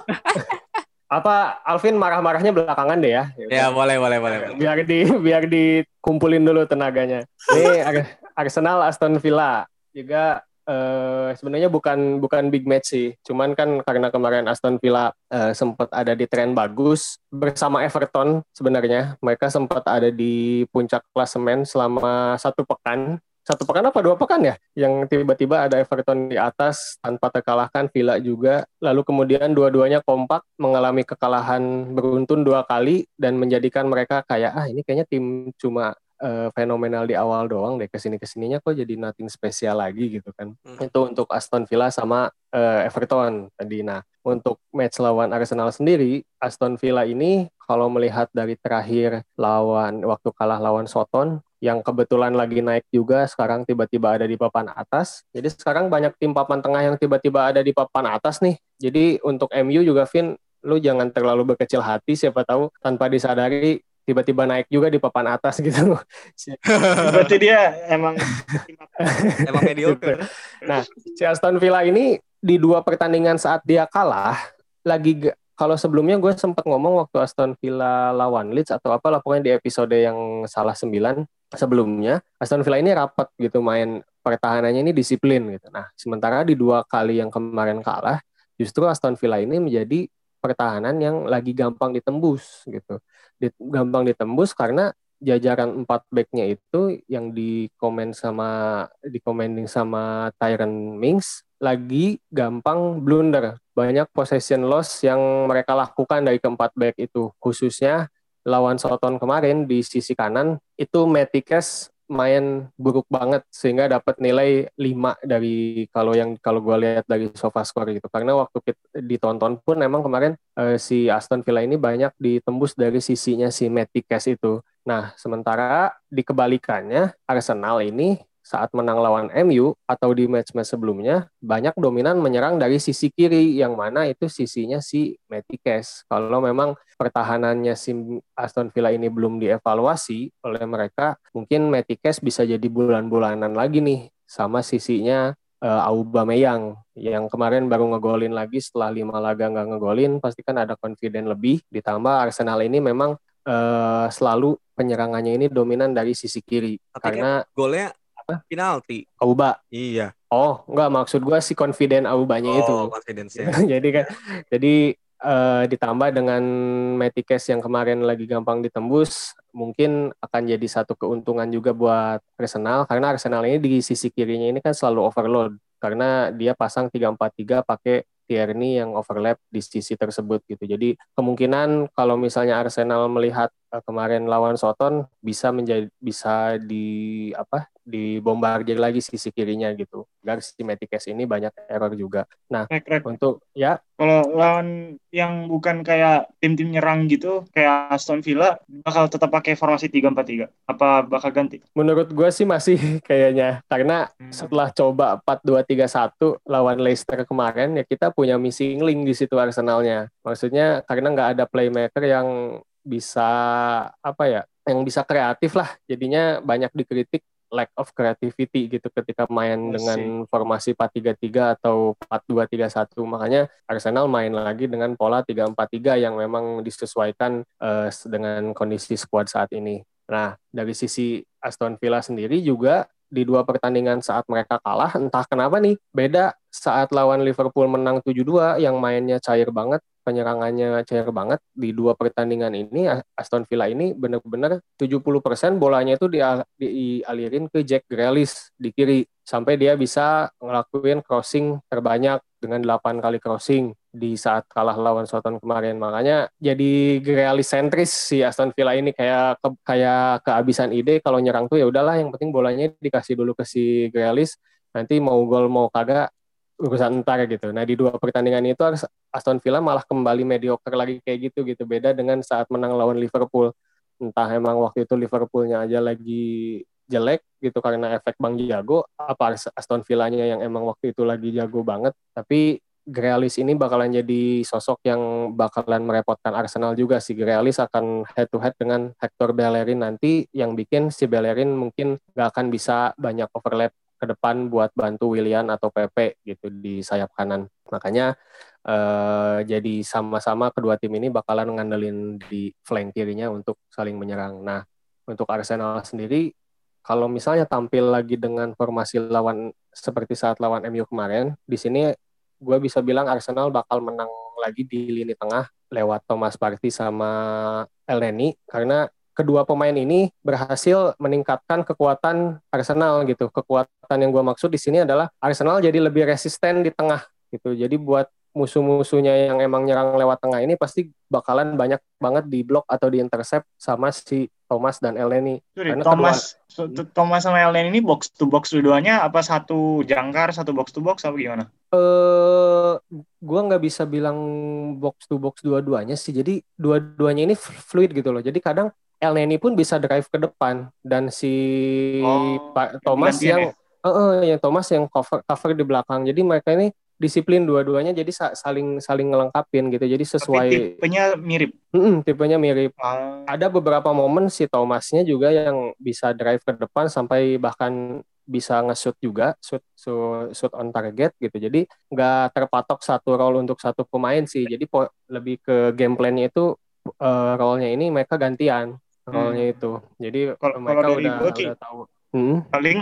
apa Alvin marah-marahnya belakangan deh ya? Ya, boleh, boleh, boleh. boleh. biar di biar dikumpulin dulu tenaganya. Ini Ar- Arsenal Aston Villa juga eh, sebenarnya bukan bukan big match sih. Cuman kan karena kemarin Aston Villa eh, sempat ada di tren bagus bersama Everton sebenarnya mereka sempat ada di puncak klasemen selama satu pekan. Satu pekan apa dua pekan ya? Yang tiba-tiba ada Everton di atas tanpa terkalahkan Villa juga. Lalu kemudian dua-duanya kompak mengalami kekalahan beruntun dua kali dan menjadikan mereka kayak ah ini kayaknya tim cuma eh, fenomenal di awal doang deh ke sini ke sininya kok jadi nothing spesial lagi gitu kan. Hmm. itu untuk Aston Villa sama eh, Everton tadi. Nah untuk match lawan Arsenal sendiri Aston Villa ini kalau melihat dari terakhir lawan waktu kalah lawan Soton yang kebetulan lagi naik juga sekarang tiba-tiba ada di papan atas. Jadi sekarang banyak tim papan tengah yang tiba-tiba ada di papan atas nih. Jadi untuk MU juga Vin lu jangan terlalu berkecil hati siapa tahu tanpa disadari tiba-tiba naik juga di papan atas gitu. Berarti dia emang Emang mediocre. si Aston Villa ini di dua pertandingan saat dia kalah lagi kalau sebelumnya gue sempat ngomong waktu Aston Villa lawan Leeds atau apa lah pokoknya di episode yang salah sembilan sebelumnya Aston Villa ini rapat gitu main pertahanannya ini disiplin gitu. Nah sementara di dua kali yang kemarin kalah justru Aston Villa ini menjadi pertahanan yang lagi gampang ditembus gitu. Gampang ditembus karena jajaran empat backnya itu yang dikomen sama dikomenin sama Tyron Mings lagi gampang blunder banyak possession loss yang mereka lakukan dari keempat back itu khususnya lawan Soton kemarin di sisi kanan itu Metikes main buruk banget sehingga dapat nilai 5 dari kalau yang kalau gue lihat dari SofaScore gitu. Karena waktu kita ditonton pun emang kemarin eh, si Aston Villa ini banyak ditembus dari sisinya si Metikes itu. Nah, sementara di kebalikannya, Arsenal ini saat menang lawan MU atau di match-match sebelumnya, banyak dominan menyerang dari sisi kiri, yang mana itu sisinya si Metikes. Kalau memang pertahanannya si Aston Villa ini belum dievaluasi oleh mereka, mungkin Metikes bisa jadi bulan-bulanan lagi nih, sama sisinya eh, Aubameyang yang kemarin baru ngegolin lagi setelah lima laga nggak ngegolin pasti kan ada confident lebih ditambah Arsenal ini memang eh, selalu penyerangannya ini dominan dari sisi kiri Tapi karena Golnya penalti. Auba Iya. oh nggak maksud gua si confident Aubanya itu Oh, confidence ya. jadi kan jadi eh, ditambah dengan Metikes yang kemarin lagi gampang ditembus mungkin akan jadi satu keuntungan juga buat Arsenal karena Arsenal ini di sisi kirinya ini kan selalu overload karena dia pasang 3-4-3 pakai Tierney yang overlap di sisi tersebut gitu. Jadi kemungkinan kalau misalnya Arsenal melihat kemarin lawan Soton bisa menjadi bisa di apa dibombardir lagi sisi kirinya gitu. Agar si Metikes ini banyak error juga. Nah, Rek, rek. untuk ya Kalau lawan yang bukan kayak tim-tim nyerang gitu, kayak Aston Villa, bakal tetap pakai formasi 3-4-3. Apa bakal ganti? menurut gue sih masih kayaknya karena setelah coba 4-2-3-1 lawan Leicester kemarin ya kita punya missing link di situ Arsenalnya. Maksudnya karena nggak ada playmaker yang bisa apa ya, yang bisa kreatif lah. Jadinya banyak dikritik lack of creativity gitu ketika main I dengan formasi 4-3-3 atau 4-2-3-1. Makanya Arsenal main lagi dengan pola 3-4-3 yang memang disesuaikan eh, dengan kondisi skuad saat ini. Nah, dari sisi Aston Villa sendiri juga di dua pertandingan saat mereka kalah, entah kenapa nih, beda saat lawan Liverpool menang 7-2 yang mainnya cair banget, penyerangannya cair banget. Di dua pertandingan ini Aston Villa ini benar-benar 70% bolanya itu dialirin ke Jack Grealish di kiri. Sampai dia bisa ngelakuin crossing terbanyak dengan 8 kali crossing di saat kalah lawan Southampton kemarin. Makanya jadi Grealish sentris si Aston Villa ini. Kayak ke, kayak kehabisan ide kalau nyerang tuh ya udahlah yang penting bolanya dikasih dulu ke si Grealish. Nanti mau gol mau kagak urusan ntar gitu. Nah di dua pertandingan itu Aston Villa malah kembali mediocre lagi kayak gitu gitu. Beda dengan saat menang lawan Liverpool. Entah emang waktu itu Liverpoolnya aja lagi jelek gitu karena efek Bang Jago apa Aston Villanya yang emang waktu itu lagi jago banget tapi Grealish ini bakalan jadi sosok yang bakalan merepotkan Arsenal juga si Grealish akan head to head dengan Hector Bellerin nanti yang bikin si Bellerin mungkin gak akan bisa banyak overlap ke depan buat bantu William atau Pepe gitu di sayap kanan. Makanya eh, jadi sama-sama kedua tim ini bakalan ngandelin di flank kirinya untuk saling menyerang. Nah, untuk Arsenal sendiri kalau misalnya tampil lagi dengan formasi lawan seperti saat lawan MU kemarin, di sini gue bisa bilang Arsenal bakal menang lagi di lini tengah lewat Thomas Partey sama Elneny karena kedua pemain ini berhasil meningkatkan kekuatan Arsenal gitu. Kekuatan yang gue maksud di sini adalah Arsenal jadi lebih resisten di tengah gitu. Jadi buat musuh-musuhnya yang emang nyerang lewat tengah ini pasti bakalan banyak banget di blok atau di intercept sama si Thomas dan Elneny. Karena Thomas kedua, Thomas sama Elneny ini box to box dua-duanya apa satu jangkar satu box to box apa gimana? Eh uh, gua nggak bisa bilang box to box dua-duanya sih. Jadi dua-duanya ini fluid gitu loh. Jadi kadang El Neni pun bisa drive ke depan dan si oh, Pak Thomas yang ya? uh, uh, yang Thomas yang cover cover di belakang. Jadi mereka ini disiplin dua-duanya jadi saling saling ngelengkapin gitu. Jadi sesuai Tapi tipenya mirip. Mm -mm, tipenya mirip. Uh. Ada beberapa momen si Thomasnya juga yang bisa drive ke depan sampai bahkan bisa nge-shoot juga, shoot, shoot, shoot on target gitu. Jadi nggak terpatok satu role untuk satu pemain sih. Jadi lebih ke game plan-nya itu uh, role-nya ini mereka gantian role-nya hmm. itu. Jadi kalau mereka udah, gua, udah tahu. Hmm? Paling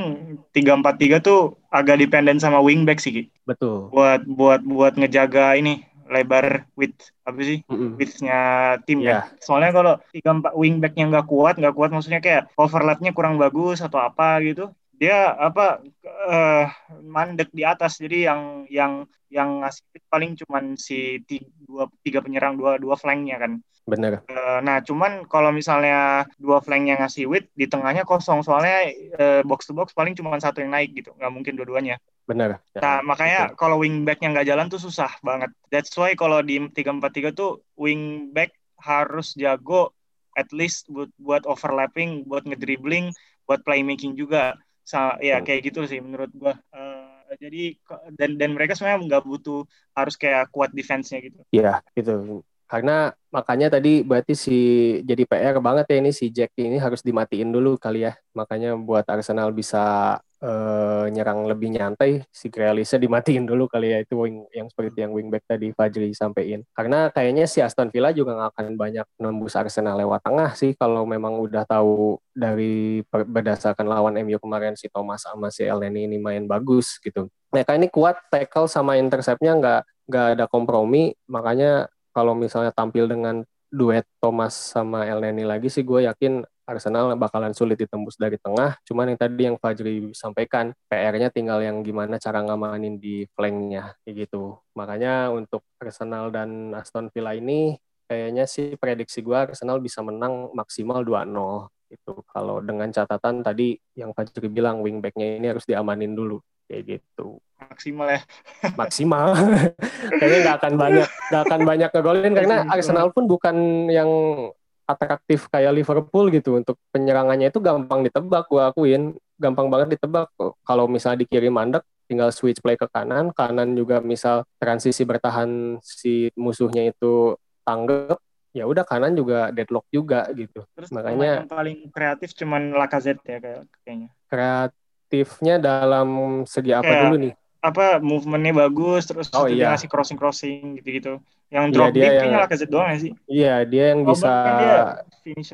tiga empat tiga tuh agak dependen sama wingback sih, Ki. Betul. Buat buat buat ngejaga ini lebar width apa sih mm -hmm. widthnya tim yeah. kan. Soalnya kalau tiga empat wingbacknya nggak kuat, nggak kuat maksudnya kayak overlapnya kurang bagus atau apa gitu, dia apa uh, mandek di atas. Jadi yang yang yang ngasih paling cuman si tiga, dua tiga penyerang dua dua flanknya kan. Benar uh, nah cuman kalau misalnya dua flanknya ngasih wit di tengahnya kosong. Soalnya uh, box to box paling cuma satu yang naik gitu. Nggak mungkin dua-duanya. Benar ya, nah makanya kalau wingbacknya nggak jalan tuh susah banget. That's why kalau di tiga empat tiga tuh wingback harus jago at least buat buat overlapping buat ngedribbling buat playmaking juga Sa ya kayak gitu sih menurut gua. Uh, jadi dan dan mereka sebenarnya nggak butuh harus kayak kuat defense-nya gitu. Iya, gitu. Karena makanya tadi berarti si jadi PR banget ya ini si Jack ini harus dimatiin dulu kali ya. Makanya buat Arsenal bisa uh, nyerang lebih nyantai si Grealishnya dimatiin dulu kali ya itu wing yang seperti yang wingback tadi Fajri sampaikan karena kayaknya si Aston Villa juga nggak akan banyak nembus Arsenal lewat tengah sih kalau memang udah tahu dari berdasarkan lawan MU kemarin si Thomas sama si Elneny ini main bagus gitu. Mereka ini kuat tackle sama interceptnya nggak nggak ada kompromi makanya kalau misalnya tampil dengan duet Thomas sama Elneny lagi sih gue yakin Arsenal bakalan sulit ditembus dari tengah. Cuman yang tadi yang Fajri sampaikan, PR-nya tinggal yang gimana cara ngamanin di flanknya, kayak gitu. Makanya untuk Arsenal dan Aston Villa ini, kayaknya sih prediksi gue Arsenal bisa menang maksimal 2-0. Itu kalau dengan catatan tadi yang Fajri bilang wingbacknya ini harus diamanin dulu, kayak gitu. Maksimal ya. Maksimal. kayaknya nggak akan banyak, nggak akan banyak ngegolin karena Arsenal pun bukan yang atraktif kayak Liverpool gitu untuk penyerangannya itu gampang ditebak gue akuin. Gampang banget ditebak. Kalau misalnya dikirim mandek tinggal switch play ke kanan. Kanan juga misal transisi bertahan si musuhnya itu tanggap ya udah kanan juga deadlock juga gitu. Terus makanya yang paling kreatif cuman Lacazette ya kayaknya. Kreatifnya dalam segi apa kayak, dulu nih apa movementnya bagus terus oh, iya. ngasih crossing crossing gitu gitu yang iya, drop iya, deep kayaknya Lacazette doang ya sih? Iya dia yang oh, bisa dia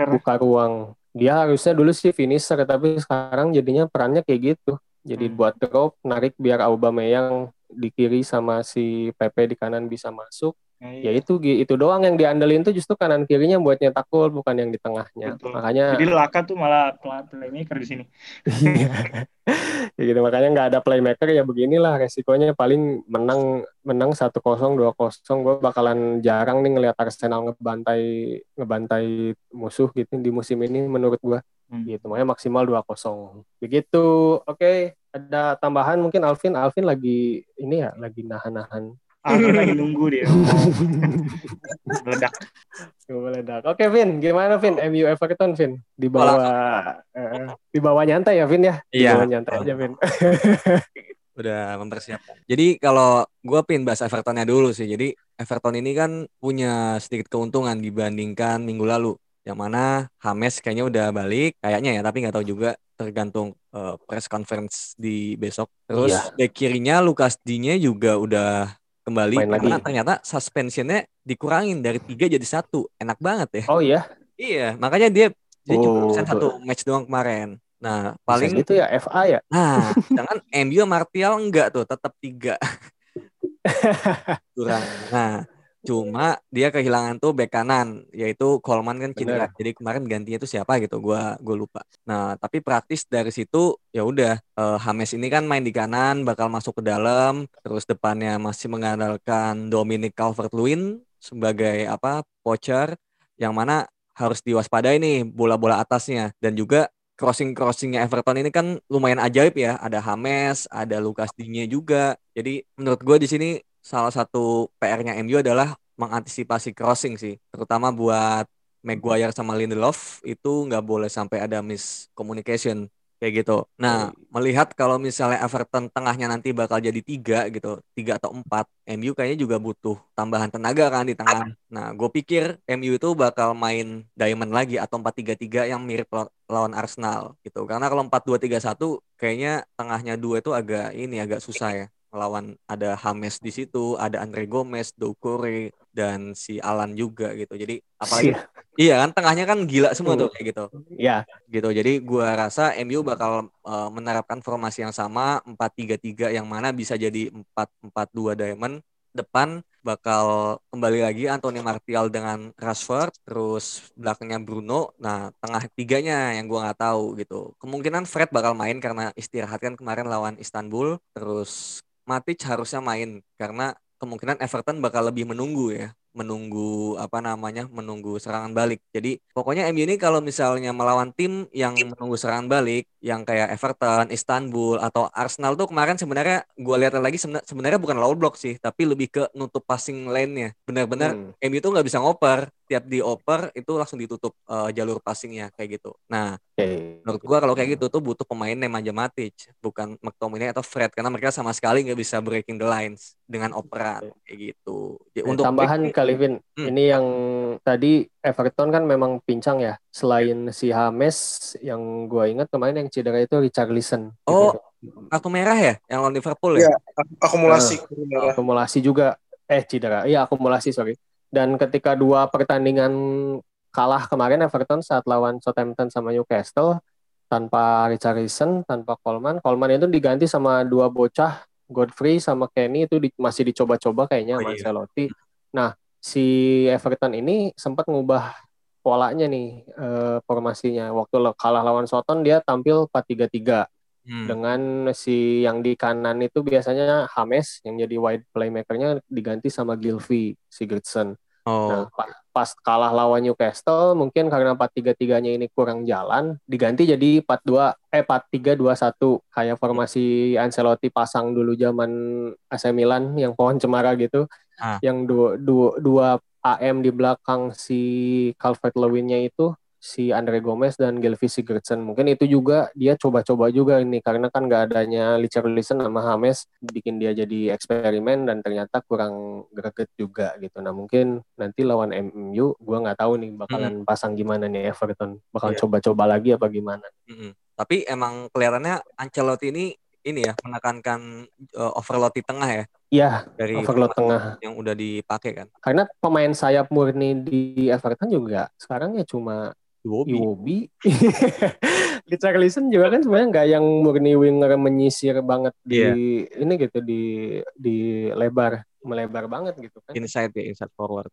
buka ruang. Dia harusnya dulu sih finisher tapi sekarang jadinya perannya kayak gitu. Jadi hmm. buat drop narik biar Aubameyang di kiri sama si Pepe di kanan bisa masuk Nah, Ya iya. itu itu doang yang diandelin tuh justru kanan kirinya buat nyetak gol bukan yang di tengahnya. Betul. Makanya Jadi Laka tuh malah playmaker di sini. Iya. ya gitu makanya nggak ada playmaker ya beginilah resikonya paling menang menang 1-0 2-0 gue bakalan jarang nih ngelihat Arsenal ngebantai ngebantai musuh gitu di musim ini menurut gue Hmm. gitu makanya maksimal 2-0 begitu oke ada tambahan mungkin Alvin Alvin lagi ini ya lagi nahan-nahan Alvin lagi nunggu dia. Meledak. Gue meledak. Oke Vin, gimana Vin? MU Everton Vin di bawah eh, di bawah nyantai ya Vin ya? Di Iya. bawah nyantai aja Vin. udah mempersiapkan. Jadi kalau gue pin bahas Evertonnya dulu sih. Jadi Everton ini kan punya sedikit keuntungan dibandingkan minggu lalu. Yang mana Hames kayaknya udah balik, kayaknya ya, tapi nggak tahu juga tergantung eh, press conference di besok. Terus Iya. back kirinya Lukas Digne juga udah kembali Main karena lagi. ternyata suspensionnya dikurangin dari tiga jadi satu. Enak banget ya. Oh iya, Iya, makanya dia dia cuma Oh, tuh. satu match doang kemarin. Nah, paling itu ya FA ya. Nah, sedangkan MU Martial enggak tuh, tetap tiga. Kurang. Nah, cuma dia kehilangan tuh bek kanan, yaitu Coleman kan cedera. Jadi kemarin gantinya tuh siapa gitu, gua gua lupa. Nah, tapi praktis dari situ ya udah eh, Hames ini kan main di kanan, bakal masuk ke dalam, terus depannya masih mengandalkan Dominic Calvert-Lewin sebagai apa? poacher yang mana harus diwaspadai nih bola-bola atasnya dan juga crossing-crossingnya Everton ini kan lumayan ajaib ya. Ada Hames, ada Lukas Digne juga. Jadi menurut gue di sini salah satu PR-nya MU adalah mengantisipasi crossing sih, terutama buat Maguire sama Lindelof itu nggak boleh sampai ada miscommunication kayak gitu. Nah, melihat kalau misalnya Everton tengahnya nanti bakal jadi tiga gitu, tiga atau empat, MU kayaknya juga butuh tambahan tenaga kan di tengah. Nah, gue pikir MU itu bakal main diamond lagi atau 4-3-3 yang mirip law- lawan Arsenal gitu. Karena kalau 4-2-3-1 kayaknya tengahnya dua itu agak ini agak susah ya melawan ada Hames di situ, ada Andre Gomez, Doucoure dan si Alan juga gitu. Jadi apalagi iya kan tengahnya kan gila semua tuh kayak gitu Ya, gitu. Jadi gua rasa MU bakal eh, menerapkan formasi yang sama 4-3-3 yang mana bisa jadi 4-4-2 diamond. Depan bakal kembali lagi Anthony Martial dengan Rashford, terus belakangnya Bruno. Nah, tengah tiganya yang gua nggak tahu gitu. Kemungkinan Fred bakal main karena istirahat kan kemarin lawan Istanbul. Terus Matic harusnya main karena kemungkinan Everton bakal lebih menunggu ya menunggu apa namanya menunggu serangan balik. Jadi pokoknya MU ini kalau misalnya melawan tim yang menunggu serangan balik yang kayak Everton, Istanbul atau Arsenal tuh kemarin sebenarnya gue lihat lagi seben- sebenarnya bukan low block sih tapi lebih ke nutup passing lane-nya. Benar-benar Hmm. MU tuh nggak bisa ngoper tiap dioper itu langsung ditutup eh, jalur passingnya kayak gitu nah oke. menurut gua kalau kayak gitu tuh butuh pemain Nemanja Matic bukan McTominay atau Fred karena mereka sama sekali nggak bisa breaking the lines dengan operan kayak gitu Ya, Eh, tambahan kali Vin, Hmm. ini yang tadi Everton kan memang pincang ya. Selain si Hames, yang gua ingat kemarin yang cedera itu Richarlison. Oh. Gitu. kartu merah ya yang lawan Liverpool ya Iya. akumulasi akumulasi juga eh cedera iya akumulasi sorry dan ketika dua pertandingan kalah kemarin Everton saat lawan Southampton sama Newcastle tanpa Richarlison tanpa Coleman. Coleman itu diganti sama dua bocah Godfrey sama Kenny itu di- masih dicoba-coba kayaknya Oh, sama iya. Ancelotti. Nah si Everton ini sempat ngubah polanya nih eh, formasinya. Waktu kalah lawan Soton dia tampil 4-3-3 Hmm. dengan si yang di kanan itu biasanya Hames yang jadi wide playmakernya diganti sama Gilvy Sigurdsson. oh Nah, pa- pas kalah lawan Newcastle mungkin karena 4-3-3-nya ini kurang jalan diganti jadi 4-2 eh 4-3-2-1 kayak formasi Ancelotti pasang dulu zaman AC Milan yang pohon cemara gitu. Ah. Yang dua, dua, dua AM di belakang si Calvert-Lewin-nya itu si Andre Gomez dan Gylfi Sigurdsson. Mungkin itu juga dia coba-coba juga ini karena kan nggak adanya Richarlison sama James bikin dia jadi eksperimen dan ternyata kurang greget juga gitu. Nah mungkin nanti lawan MU gua nggak tahu nih bakalan pasang gimana nih Everton. Bakal Iya. coba-coba lagi apa gimana. Mm-mm. tapi emang kelihatannya Ancelotti ini ini ya menekankan eh, overload di tengah ya Iya, dari overload tengah. yang udah dipakai kan Karena pemain sayap murni di Everton juga sekarang ya cuma Iwobi Iwobi. Richarlison juga kan sebenarnya nggak yang murni winger menyisir banget di Iya. ini gitu di di lebar. melebar banget gitu kan. Inside ya, inside forward.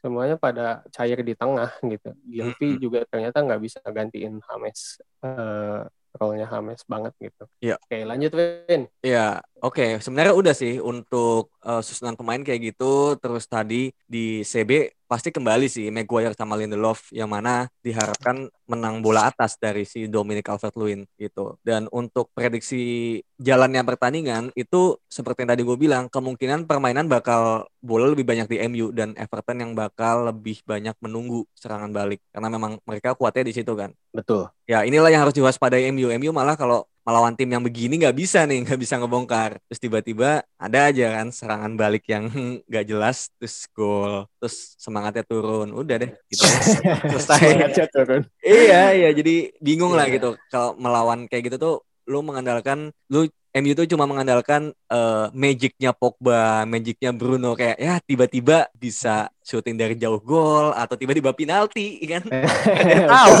Semuanya pada cair di tengah gitu. Gilvy Mm-mm. juga ternyata nggak bisa gantiin Hames. eh role-nya Hames banget gitu. Iya. Oke, lanjut Win. Ya, oke. Sebenarnya udah sih untuk eh, susunan pemain kayak gitu. Terus tadi di CB pasti kembali sih Maguire sama Lindelof yang mana diharapkan menang bola atas dari si Dominic Calvert-Lewin gitu. Dan untuk prediksi jalannya pertandingan itu seperti yang tadi gue bilang kemungkinan permainan bakal bola lebih banyak di MU dan Everton yang bakal lebih banyak menunggu serangan balik karena memang mereka kuatnya di situ kan. Betul. Ya inilah yang harus diwaspadai MU. MU malah kalau melawan tim yang begini nggak bisa nih, nggak bisa ngebongkar. Terus tiba-tiba ada aja kan serangan balik yang nggak jelas, terus gol, terus semangatnya turun. Udah deh, gitu. Selesai. Semangatnya turun. iya, iya. Jadi bingung lah Iya. gitu. Kalau melawan kayak gitu tuh, lu mengandalkan, lu MU tuh cuma mengandalkan eh, magicnya Pogba, magicnya Bruno kayak ya tiba-tiba bisa syuting dari jauh gol atau tiba-tiba penalti kan. Tahu.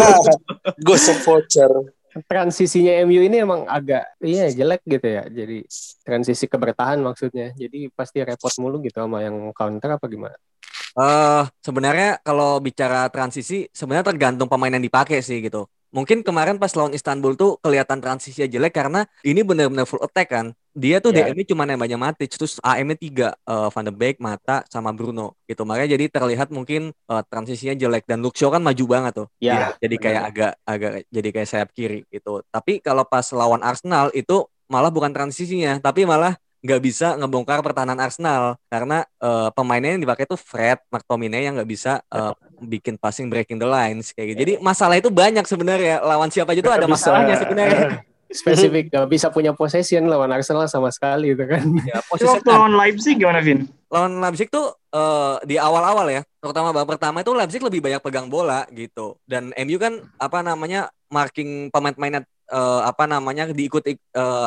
Ghost of voucher. Transisinya MU ini emang agak iya jelek gitu ya. Jadi transisi ke bertahan maksudnya. Jadi pasti repot mulu gitu sama yang counter apa gimana? Eh sebenarnya kalau bicara transisi sebenarnya tergantung pemain yang dipakai sih gitu. Mungkin kemarin pas lawan Istanbul tuh kelihatan transisinya jelek karena ini benar-benar full attack kan. Dia tuh Ya. DM-nya cuma nembaknya Matic terus AM-nya tiga eh, Van de Beek, Mata sama Bruno gitu. Makanya jadi terlihat mungkin eh, transisinya jelek dan Shaw kan maju banget tuh. Ya, Jadi- jadi kayak agak agak jadi kayak sayap kiri gitu. Tapi kalau pas lawan Arsenal itu malah bukan transisinya, tapi malah nggak bisa ngebongkar pertahanan Arsenal karena eh, pemainnya yang dipakai tuh Fred, McTominay yang nggak bisa eh, bikin passing breaking the lines kayak gitu. Jadi masalah itu banyak sebenarnya. Lawan siapa aja tuh ada bisa. masalahnya sebenarnya. Spesifik gak bisa punya possession lawan Arsenal sama sekali gitu kan. Ya, waktu lawan Leipzig gimana, Vin? lawan Leipzig tuh eh, di awal-awal ya, terutama babak pertama itu Leipzig lebih banyak pegang bola gitu. Dan MU kan apa namanya marking pemain-pemainnya eh, apa namanya diikut eh,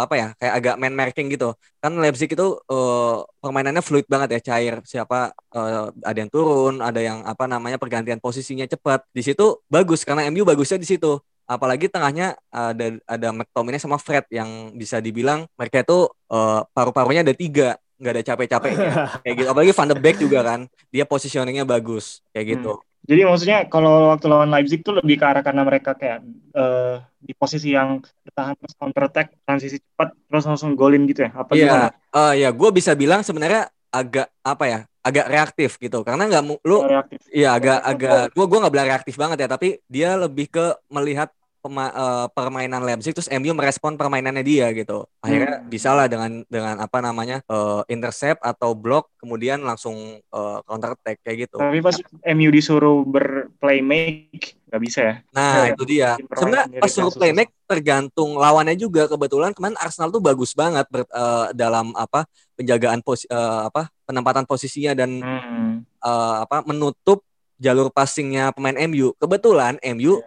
apa ya kayak agak man marking gitu. Kan Leipzig itu eh, permainannya fluid banget ya, cair. Siapa eh, ada yang turun, ada yang apa namanya pergantian posisinya cepat. Di situ bagus karena MU bagusnya di situ. Apalagi tengahnya ada ada McTominay sama Fred yang bisa dibilang mereka itu eh, paru-parunya ada tiga nggak ada capek-capeknya kayak gitu apalagi Van de Beek juga kan dia positioningnya bagus kayak gitu Jadi maksudnya kalau waktu lawan Leipzig tuh lebih ke arah karena mereka kayak eh, di posisi yang bertahan terus counter attack, transisi cepat, terus langsung golin gitu ya? Apa iya gimana? eh, ya gue bisa bilang sebenarnya agak apa ya agak reaktif gitu karena nggak lu Reaktif. Iya agak agak gua gua nggak bilang reaktif banget ya tapi dia lebih ke melihat pema- eh, permainan Leipzig terus MU merespon permainannya dia gitu akhirnya Hmm. bisa lah dengan dengan apa namanya eh, intercept atau block kemudian langsung eh, counter attack kayak gitu Tapi pas MU disuruh berplaymake nggak bisa ya? nah Iya, itu dia sebenarnya pas suruh susah. playmake tergantung lawannya juga kebetulan kemarin Arsenal tuh bagus banget ber- eh, dalam apa penjagaan pos eh, apa penempatan posisinya dan Hmm. eh, apa menutup jalur passingnya pemain MU. Kebetulan MU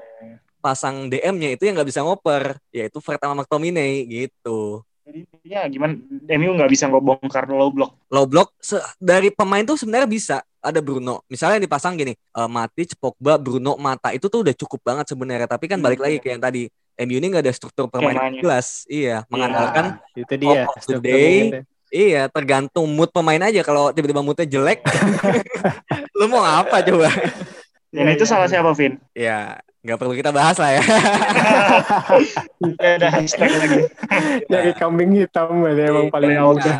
pasang DM-nya itu yang nggak bisa ngoper, yaitu Fred sama McTominay gitu. Jadi intinya gimana? MU nggak bisa ngebongkar low block. Low block se- dari pemain tuh sebenarnya bisa. Ada Bruno, misalnya yang dipasang gini, eh, Matic, Pogba, Bruno, Mata itu tuh udah cukup banget sebenarnya. Tapi kan balik Hmm. lagi kayak yang tadi, MU ini nggak ada struktur permainan Skemanya. jelas. Iya, mengandalkan itu dia. Top of the struktur day. gitu. Iya, tergantung mood pemain aja. Kalau tiba-tiba moodnya jelek, lu mau apa coba? Dan Iya, itu iya. salah siapa, Vin? Ya, nggak perlu kita bahas lah ya. Ya ada hashtag lagi. Dari kambing hitam berarti emang Iya, paling iya. mudah.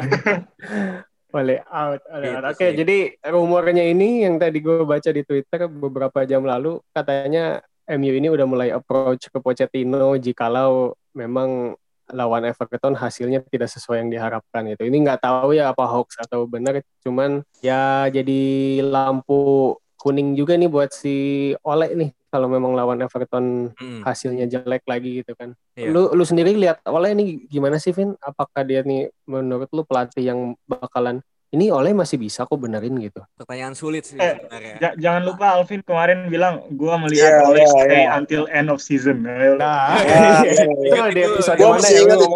Boleh out. boleh Gitu out. Oke, sih. jadi rumornya ini yang tadi gue baca di Twitter beberapa jam lalu katanya MU ini udah mulai approach ke Pochettino jikalau memang lawan Everton hasilnya tidak sesuai yang diharapkan itu. Ini nggak tahu ya apa hoax atau benar, cuman ya jadi lampu kuning juga nih buat si Ole nih kalau memang lawan Everton Hmm, hasilnya jelek lagi gitu kan. Iya. Lu lu sendiri lihat Ole ini gimana sih Vin? Apakah dia nih menurut lu pelatih yang bakalan ini Ole masih bisa kok benerin gitu. pertanyaan sulit sih Eh, sebenarnya. Ja- jangan lupa Alvin kemarin bilang gua melihat Iya, Ole iya, stay iya. until end of season. Ayo, Nah, iya, iya. itu di episode Gua mana masih ya itu.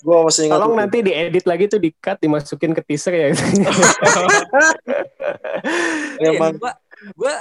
Gue masih ingat Tolong itu. nanti diedit lagi tuh di cut dimasukin ke teaser ya. Emang gue gue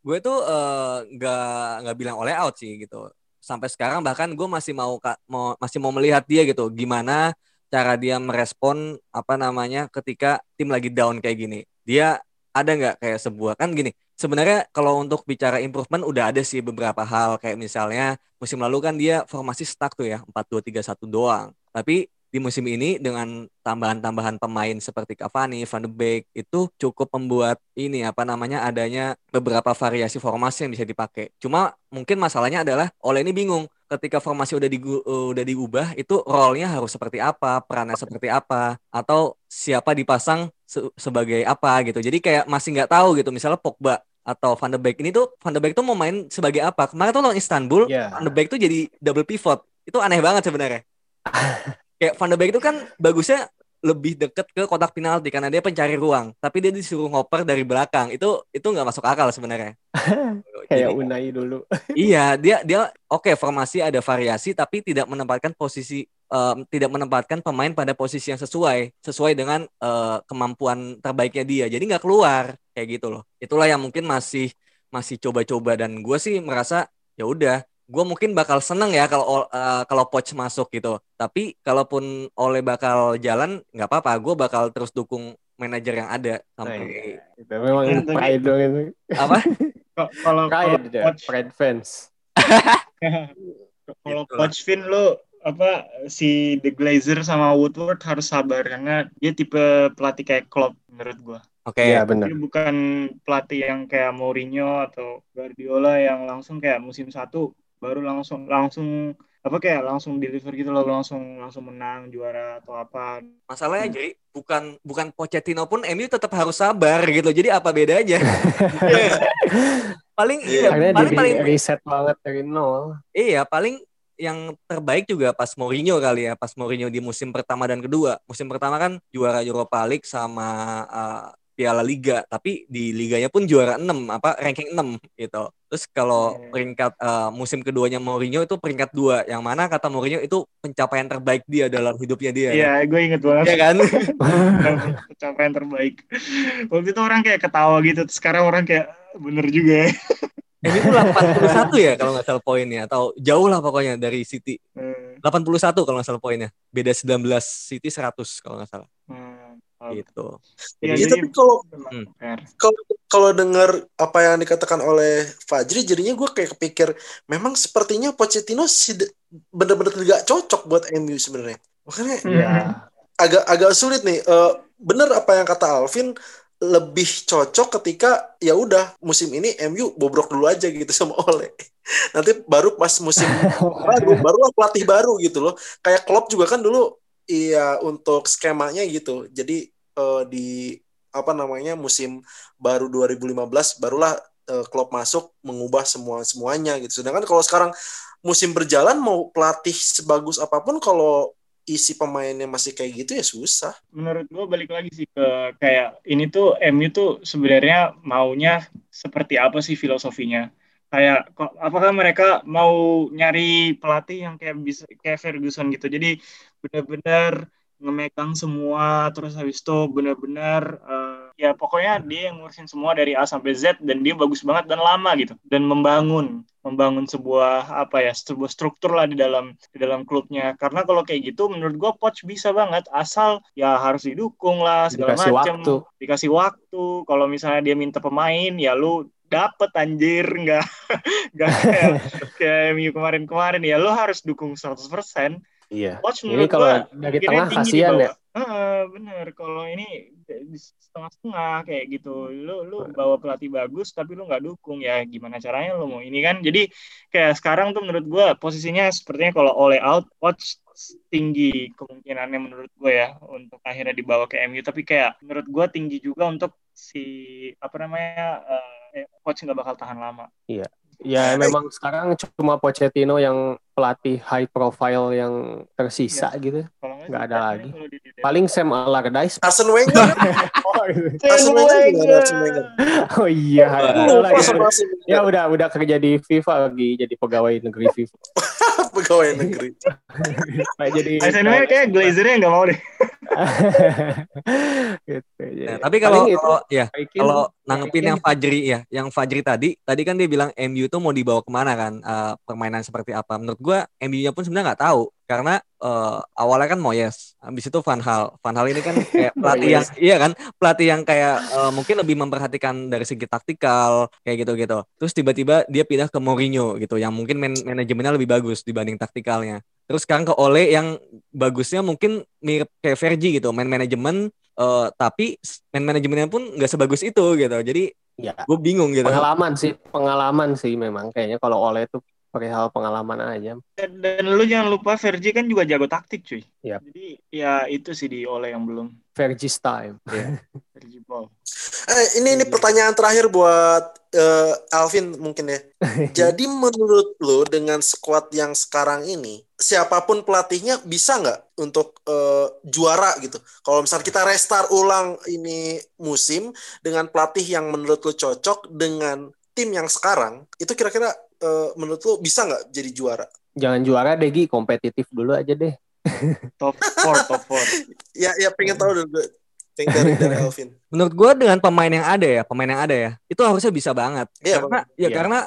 gue tuh eh, nggak nggak bilang oleh out sih gitu sampai sekarang bahkan gue masih mau mau masih mau melihat dia gitu gimana cara dia merespon apa namanya ketika tim lagi down kayak gini. Dia ada nggak kayak sebuah kan gini. Sebenarnya kalau untuk bicara improvement udah ada sih beberapa hal kayak misalnya musim lalu kan dia formasi stuck tuh ya 4-2-3-1 doang. Tapi di musim ini dengan tambahan-tambahan pemain seperti Cavani, Van de Beek itu cukup membuat ini apa namanya adanya beberapa variasi formasi yang bisa dipakai. Cuma mungkin masalahnya adalah oleh ini bingung ketika formasi udah di udah diubah itu role-nya harus seperti apa, perannya seperti apa atau siapa dipasang se sebagai apa gitu. Jadi kayak masih nggak tahu gitu. Misalnya Pogba atau Van de Beek ini tuh Van de Beek tuh mau main sebagai apa? Kemarin tuh lawan Istanbul, yeah. Van de Beek tuh jadi double pivot. Itu aneh banget sebenarnya. kayak Van de Beek itu kan bagusnya lebih deket ke kotak penalti karena dia pencari ruang, tapi dia disuruh ngoper dari belakang. Itu itu nggak masuk akal sebenarnya. Kayak Unai dulu. iya, dia dia oke okay, formasi ada variasi tapi tidak menempatkan posisi um, tidak menempatkan pemain pada posisi yang sesuai sesuai dengan uh, kemampuan terbaiknya dia. Jadi nggak keluar kayak gitu loh. Itulah yang mungkin masih masih coba-coba dan gue sih merasa ya udah gue mungkin bakal seneng ya kalau uh, kalau Poch masuk gitu. Tapi kalaupun oleh bakal jalan nggak apa-apa, gue bakal terus dukung manajer yang ada sampai. Oh, iya. Itu memang pride dong itu. Apa? kalau pride, pride fans. kalau Poch Fin lo apa si The Glazer sama Woodward harus sabar karena dia tipe pelatih kayak Klopp menurut gue. Oke, okay. ya, benar. bukan pelatih yang kayak Mourinho atau Guardiola yang langsung kayak musim satu baru langsung langsung apa kayak langsung deliver gitu loh langsung langsung menang juara atau apa masalahnya hmm. jadi bukan bukan Pochettino pun MU tetap harus sabar gitu jadi apa bedanya paling yeah. iya paling paling reset banget dari nol iya paling yang terbaik juga pas Mourinho kali ya pas Mourinho di musim pertama dan kedua musim pertama kan juara Europa League sama uh, Piala Liga, tapi di liganya pun juara 6, apa ranking 6 gitu. Terus kalau yeah. peringkat uh, musim keduanya Mourinho itu peringkat 2, yang mana kata Mourinho itu pencapaian terbaik dia dalam hidupnya dia. Iya, yeah, gue inget banget. Iya kan? pencapaian terbaik. Waktu itu orang kayak ketawa gitu, sekarang orang kayak bener juga. Ini tuh 81 ya kalau nggak salah poinnya atau jauh lah pokoknya dari City. Hmm. 81 kalau nggak salah poinnya. Beda 19 City 100 kalau nggak salah. Hmm gitu. Ya, jadi, tapi kalau hmm. kalau kalau dengar apa yang dikatakan oleh Fajri, jadinya gue kayak kepikir memang sepertinya Pochettino benar-benar tidak cocok buat MU sebenarnya. Makanya ya. agak agak sulit nih. Uh, bener apa yang kata Alvin lebih cocok ketika ya udah musim ini MU bobrok dulu aja gitu sama Ole. Nanti baru pas musim baru barulah pelatih baru gitu loh. Kayak Klopp juga kan dulu Iya untuk skemanya gitu. Jadi uh, di apa namanya musim baru 2015 barulah uh, Klopp masuk mengubah semua semuanya gitu. Sedangkan kalau sekarang musim berjalan mau pelatih sebagus apa pun kalau isi pemainnya masih kayak gitu ya susah. Menurut gue balik lagi sih ke kayak ini tuh MU tuh sebenarnya maunya seperti apa sih filosofinya? Kayak apakah mereka mau nyari pelatih yang kayak bisa kayak Ferguson gitu. Jadi benar-benar ngemegang semua terus habis itu benar-benar uh, ya pokoknya dia yang ngurusin semua dari A sampai Z dan dia bagus banget dan lama gitu. Dan membangun membangun sebuah apa ya sebuah struktur lah di dalam di dalam klubnya. Karena kalau kayak gitu menurut gua coach bisa banget. Asal ya harus didukung lah segala macam dikasih waktu. Kalau misalnya dia minta pemain ya lu dapet anjir. Nggak nggak kayak kayak kemarin-kemarin. Ya lu harus dukung 100% Iya. Watch ini kalau dari tengah kasihan ya. Uh, bener. Kalau ini setengah-setengah kayak gitu. Lu lu bawa pelatih bagus tapi lu nggak dukung. Ya gimana caranya lu mau ini kan? Jadi kayak sekarang tuh menurut gue posisinya sepertinya kalau oleh out watch tinggi kemungkinannya menurut gue ya untuk akhirnya dibawa ke MU tapi kayak menurut gue tinggi juga untuk si apa namanya uh, coach nggak bakal tahan lama. Iya. Ya memang sekarang cuma Pochettino yang pelatih high profile yang tersisa ya. gitu. Nggak ada lagi. Paling Sam Allardyce. Arsene Wenger. oh, gitu. Arsene Wenger. Oh iya. ya udah udah kerja di FIFA lagi jadi pegawai negeri FIFA. pegawai negeri. jadi Arsene Wenger kayak Glazernya nggak mau deh. gitu. Nah, tapi kalau kalau ya kalau nanggepin yang Fajri ya, yang Fajri tadi, tadi kan dia bilang MU tuh mau dibawa ke mana kan, eh, permainan seperti apa? Menurut gua MU-nya pun sebenarnya nggak tahu karena eh, awalnya kan Moyes, habis itu Van Hal. Van Hal ini kan kayak pelatih yang iya kan, pelatih yang kayak eh, mungkin lebih memperhatikan dari segi taktikal kayak gitu-gitu. Terus tiba-tiba dia pindah ke Mourinho gitu, yang mungkin man- manajemennya lebih bagus dibanding taktikalnya. Terus sekarang ke Ole yang bagusnya mungkin mirip kayak Fergie gitu, main manajemen eh, tapi main manajemennya pun nggak sebagus itu gitu. Jadi ya gue bingung gitu. pengalaman sih, pengalaman sih memang kayaknya kalau oleh itu perihal pengalaman aja. Dan, dan lu jangan lupa Vergi kan juga jago taktik cuy. Yap. Jadi ya itu sih di Ole yang belum. Fergie's time. Vergi Ball. Eh, ini ini pertanyaan terakhir buat eh, Alvin mungkin ya. Jadi menurut lo dengan squad yang sekarang ini, siapa pun pelatihnya bisa nggak untuk eh, juara gitu? Kalau misalnya kita restart ulang ini musim dengan pelatih yang menurut lo cocok dengan tim yang sekarang, itu kira-kira eh, menurut lo bisa nggak jadi juara? Jangan juara deh Gi, kompetitif dulu aja deh. Top 4, top 4. Ya, ya pengen tahu dulu gue. Dari, dari Alvin. Menurut gue dengan pemain yang ada ya, pemain yang ada ya, itu harusnya bisa banget. Iya, karena ya Iya. karena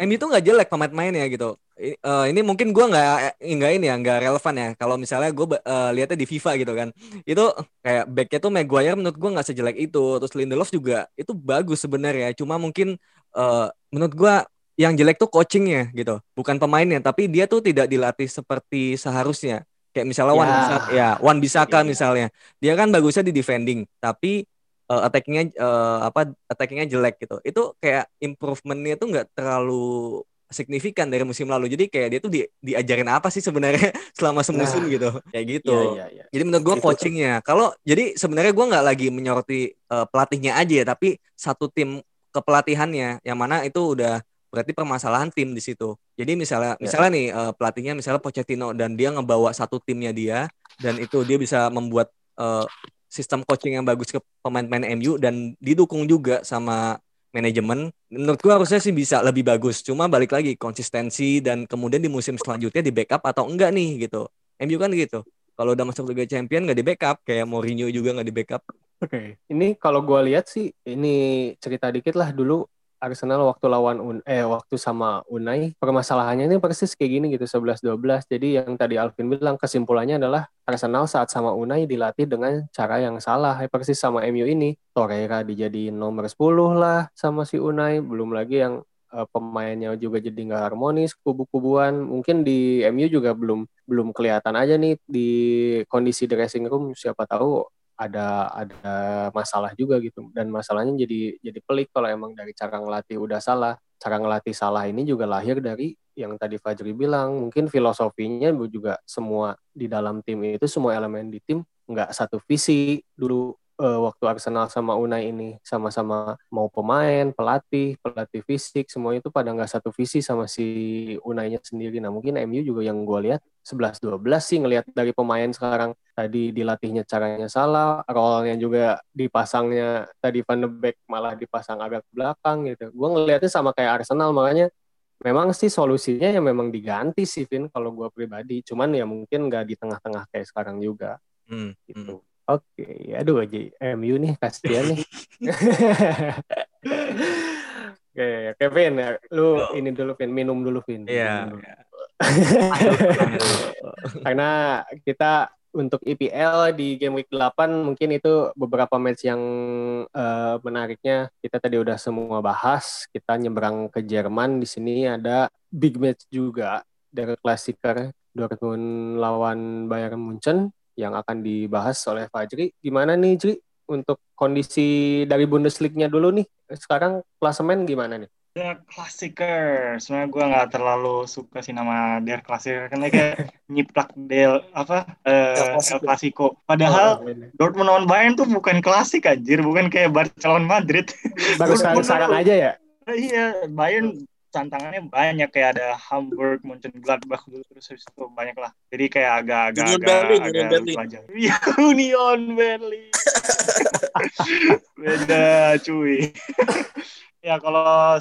MU itu nggak jelek pemain-pemainnya gitu. I- eh, ini mungkin gua nggak nggak ini ya nggak relevan ya. Kalau misalnya gue lihatnya di FIFA gitu kan, itu kayak backnya tuh Maguire menurut gua nggak sejelek itu. Terus Lindelof juga itu bagus sebenarnya. Cuma mungkin eh, menurut gua yang jelek tuh coachingnya gitu, bukan pemainnya. Tapi dia tuh tidak dilatih seperti seharusnya. Kayak misalnya Wan Ya. Ya Wan Bisaka Iya. misalnya, dia kan bagusnya di defending, tapi eh, attackingnya eh, apa attackingnya jelek gitu. Itu kayak improvementnya tuh nggak terlalu signifikan dari musim lalu. Jadi kayak dia tuh di, diajarin apa sih sebenarnya selama semusim Nah. gitu. Kayak gitu. Iya, iya, iya. Jadi menurut gua Itu- coachingnya. Kalau jadi sebenarnya gua nggak lagi menyoroti eh, pelatihnya aja ya, tapi satu tim kepelatihannya yang mana itu udah berarti permasalahan tim di situ. Jadi misalnya Ya. misalnya nih eh, pelatihnya misalnya Pochettino dan dia ngebawa satu timnya dia dan itu dia bisa membuat eh, sistem coaching yang bagus ke pemain-pemain MU dan didukung juga sama manajemen. Menurut gua harusnya sih bisa lebih bagus. Cuma balik lagi konsistensi dan kemudian di musim selanjutnya di backup atau enggak nih gitu. MU kan gitu. Kalau udah masuk Liga Champion nggak di backup, kayak Mourinho juga nggak di backup. Oke. Ini kalau gua lihat sih ini cerita dikit lah dulu Arsenal waktu lawan Un eh waktu sama Unai permasalahannya ini persis kayak gini gitu 11 12. Jadi yang tadi Alvin bilang kesimpulannya adalah Arsenal saat sama Unai dilatih dengan cara yang salah. Eh, persis sama MU ini. Torreira dijadiin nomor 10 lah sama si Unai, belum lagi yang eh, pemainnya juga jadi nggak harmonis, kubu-kubuan. Mungkin di MU juga belum belum kelihatan aja nih di kondisi dressing room siapa tahu ada ada masalah juga gitu. Dan masalahnya jadi jadi pelik kalau emang dari cara ngelatih udah salah. Cara ngelatih salah ini juga lahir dari yang tadi Fajri bilang. Mungkin filosofinya juga semua di dalam tim itu semua elemen di tim nggak satu visi. Dulu eh, waktu Arsenal sama Unai ini sama-sama mau pemain pelatih pelatih fisik semua itu pada nggak satu visi sama si Unainya sendiri nah mungkin MU juga yang gue lihat 11-12 sih ngelihat dari pemain sekarang tadi dilatihnya caranya salah, role-nya juga dipasangnya tadi Van de Beek malah dipasang agak ke belakang gitu. Gue ngelihatnya sama kayak Arsenal makanya memang sih solusinya ya memang diganti sih Vin kalau gue pribadi. Cuman ya mungkin nggak di tengah-tengah kayak sekarang juga Hmm, hmm. Oke, aduh aja MU nih kasihan nih. Oke, Kevin, lu ini dulu Vin, minum dulu Vin. Iya. Dulu. Karena kita untuk IPL di game week 8 mungkin itu beberapa match yang eh, menariknya kita tadi udah semua bahas. Kita nyebrang ke Jerman di sini ada big match juga dari Klassiker Dortmund lawan Bayern Munchen yang akan dibahas oleh Fajri. Gimana nih Jri untuk kondisi dari Bundesliga-nya dulu nih? Sekarang klasemen gimana nih? Der Klassiker. Sebenarnya gue nggak terlalu suka sih nama Der Klassiker karena kayak nyiplak Del apa eh, El Clasico. Padahal Oh, ini. Dortmund lawan Bayern tuh bukan klasik anjir, bukan kayak Barca lawan Madrid. baru sarang aja ya? iya, Bayern tantangannya banyak kayak ada Hamburg, Mönchengladbach dulu terus habis itu banyak lah. Jadi kayak agak-agak Union agak Berlin, agak Union Berlin. aja. Iya, Union Berlin. Beda cuy. ya kalau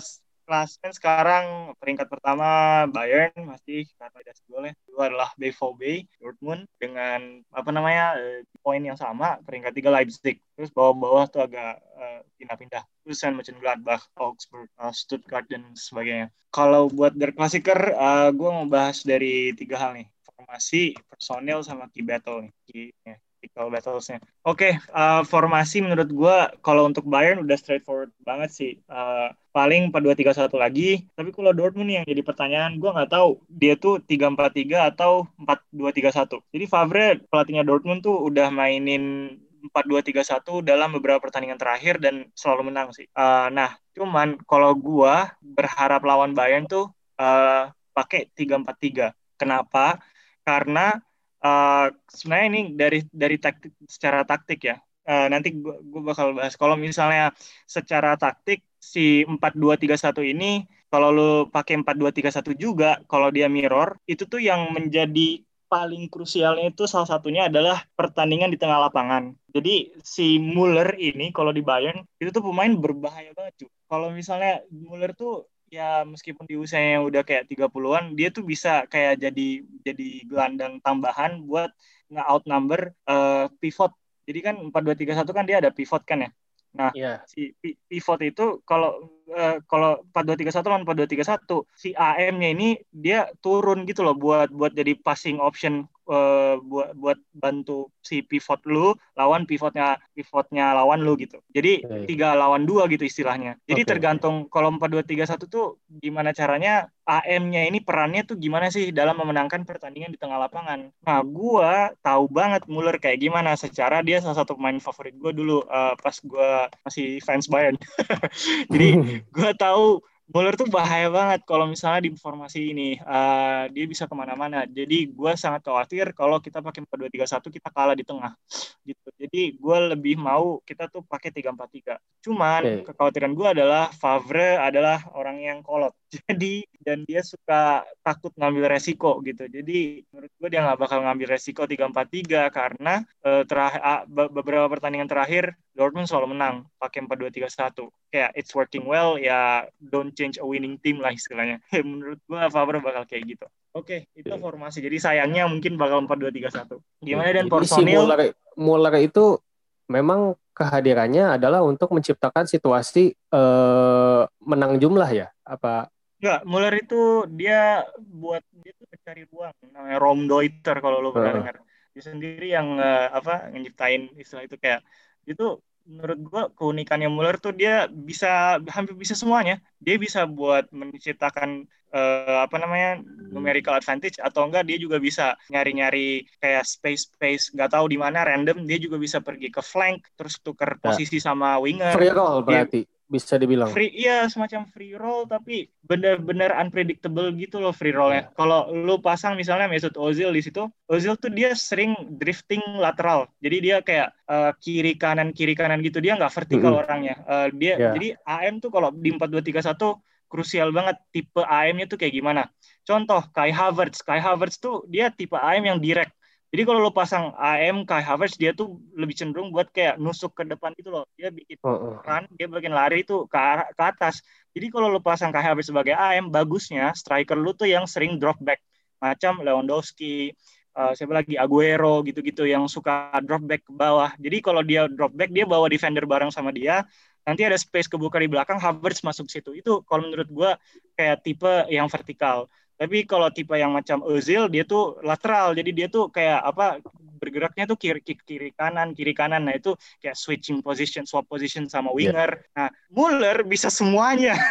klasmen sekarang peringkat pertama Bayern masih karena ada golnya. Kedua adalah BVB Dortmund dengan apa namanya eh, poin yang sama. Peringkat tiga Leipzig. Terus bawah-bawah tuh agak uh, pindah-pindah. Terus San Mönchengladbach, Augsburg, uh, Stuttgart dan sebagainya. Kalau buat der klasiker, uh, gue mau bahas dari tiga hal nih. Formasi, personil, sama key battle nih. Ya tactical battlesnya. Oke, okay, uh, formasi menurut gue kalau untuk Bayern udah straightforward banget sih. Uh, paling 4-2-3-1 lagi. Tapi kalau Dortmund yang jadi pertanyaan, gue nggak tahu dia tuh 3-4-3 atau 4-2-3-1. Jadi Favre pelatihnya Dortmund tuh udah mainin 4-2-3-1 dalam beberapa pertandingan terakhir dan selalu menang sih. Uh, nah, cuman kalau gue berharap lawan Bayern tuh uh, pakai 3-4-3. Kenapa? Karena uh, sebenarnya ini dari dari taktik secara taktik ya. Uh, nanti gue bakal bahas. Kalau misalnya secara taktik si 4231 ini kalau lu pakai 4231 juga kalau dia mirror itu tuh yang menjadi paling krusialnya itu salah satunya adalah pertandingan di tengah lapangan. Jadi si Muller ini kalau di Bayern itu tuh pemain berbahaya banget cuy. Kalau misalnya Muller tuh ya meskipun di usianya udah kayak 30-an dia tuh bisa kayak jadi jadi gelandang tambahan buat nge-outnumber uh, pivot. Jadi kan 4-2-3-1 kan dia ada pivot kan ya. Nah, yeah. si pivot itu kalau uh, kalau 4-2-3-1 lawan 4-2-3-1 si AM-nya ini dia turun gitu loh buat buat jadi passing option uh, buat buat bantu si pivot lu lawan pivotnya pivotnya lawan lu gitu. Jadi tiga lawan dua gitu istilahnya. Jadi okay. tergantung kalau empat dua tiga satu tuh gimana caranya AM-nya ini perannya tuh gimana sih dalam memenangkan pertandingan di tengah lapangan. Nah, gua tahu banget Muller kayak gimana secara dia salah satu pemain favorit gue dulu uh, pas gua masih fans Bayern. Jadi gua tahu Muller tuh bahaya banget kalau misalnya di formasi ini uh, dia bisa ke mana-mana. Jadi gue sangat khawatir kalau kita pakai 4-2-3-1 kita kalah di tengah gitu. Jadi gue lebih mau kita tuh pakai 3-4-3. Cuman okay. kekhawatiran gue adalah Favre adalah orang yang kolot. Jadi dan dia suka takut ngambil resiko gitu. Jadi menurut gue dia nggak bakal ngambil resiko 3-4-3 karena uh, terakhir uh, beberapa pertandingan terakhir Dortmund selalu menang pakai 4-2-3-1. Kayak it's working well ya don't change a winning team lah istilahnya. Menurut gua Favre bakal kayak gitu. Oke, okay, itu yeah. formasi. Jadi sayangnya mungkin bakal 4-2-3-1. Gimana dan personil? Si Muller, Muller itu memang kehadirannya adalah untuk menciptakan situasi uh, menang jumlah ya? Apa Enggak, Muller itu dia buat dia tuh mencari ruang namanya Rom Deuter kalau lo pernah uh. dengar. Dia sendiri yang uh, apa nyiptain istilah itu kayak itu menurut gua keunikannya Muller tuh dia bisa hampir bisa semuanya. Dia bisa buat menciptakan uh, apa namanya numerical advantage atau enggak dia juga bisa nyari-nyari kayak space space nggak tahu di mana random dia juga bisa pergi ke flank terus tuker ya. posisi sama winger. Free roll berarti. Dia, bisa dibilang. Free iya semacam free roll tapi benar-benar unpredictable gitu loh free rollnya. Yeah. kalau lu pasang misalnya Mesut Ozil di situ Ozil tuh dia sering drifting lateral. Jadi dia kayak uh, kiri kanan kiri kanan gitu dia nggak vertikal mm -hmm. orangnya. Uh, dia yeah. jadi AM tuh kalau di empat dua tiga satu krusial banget tipe AM-nya tuh kayak gimana? Contoh Kai Havertz. Kai Havertz tuh dia tipe AM yang direct jadi kalau lo pasang AM Kai Havertz dia tuh lebih cenderung buat kayak nusuk ke depan gitu loh. Dia bikin uh, run, dia bikin lari tuh ke, arah, ke atas. Jadi kalau lo pasang Kai Havertz sebagai AM, bagusnya striker lu tuh yang sering drop back. Macam Lewandowski, uh, siapa lagi Aguero gitu-gitu yang suka drop back ke bawah. Jadi kalau dia drop back dia bawa defender bareng sama dia, nanti ada space kebuka di belakang Havertz masuk situ. Itu kalau menurut gua kayak tipe yang vertikal. Tapi kalau tipe yang macam Ozil dia tuh lateral, jadi dia tuh kayak apa bergeraknya tuh kiri kiri kanan kiri kanan. Nah itu kayak switching position, swap position sama iya. winger. Yeah. Nah Muller bisa semuanya.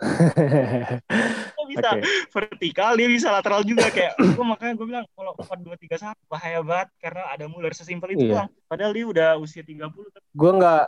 bisa okay. vertikal, dia bisa lateral juga kayak. gue makanya gue bilang kalau empat dua tiga satu bahaya banget karena ada Muller sesimpel itu yeah. doang. Padahal dia udah usia 30 tapi gue nggak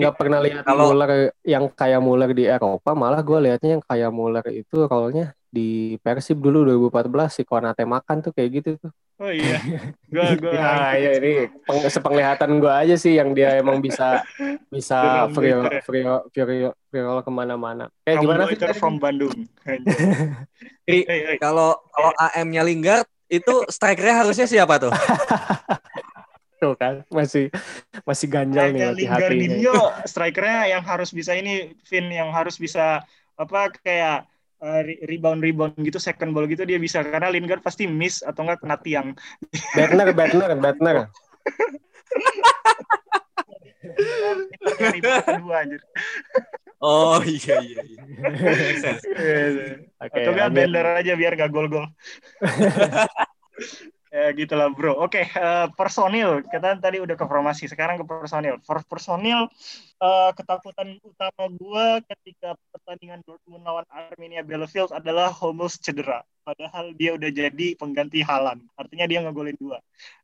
nggak pernah lihat kalau Muller yang kayak Muller di Eropa, malah gue lihatnya yang kayak Muller itu rolnya di Persib dulu 2014 si Konate makan tuh kayak gitu tuh. Oh iya. Gua gua ya, ya ini peng, sepenglihatan gua aja sih yang dia emang bisa bisa free free free free roll ke mana-mana. Kayak from gimana sih from Bandung. Kalau kalau AM-nya Lingard itu strikernya harusnya siapa tuh? tuh kan masih masih ganjal nih hati hati strikernya yang harus bisa ini Vin yang harus bisa apa kayak uh, rebound rebound gitu second ball gitu dia bisa karena Lingard pasti miss atau enggak kena tiang. Batner, Batner, Batner. Oh iya iya. iya. okay, Atau enggak bender aja biar gak gol-gol. ya gitulah bro. Oke, okay, uh, eh, personil. Kita tadi udah ke formasi, sekarang ke personil. For personil, uh, ketakutan utama gue ketika pertandingan Dortmund lawan Arminia Bielefeld adalah Hummels cedera. Padahal dia udah jadi pengganti Halan. Artinya dia ngegolin dua.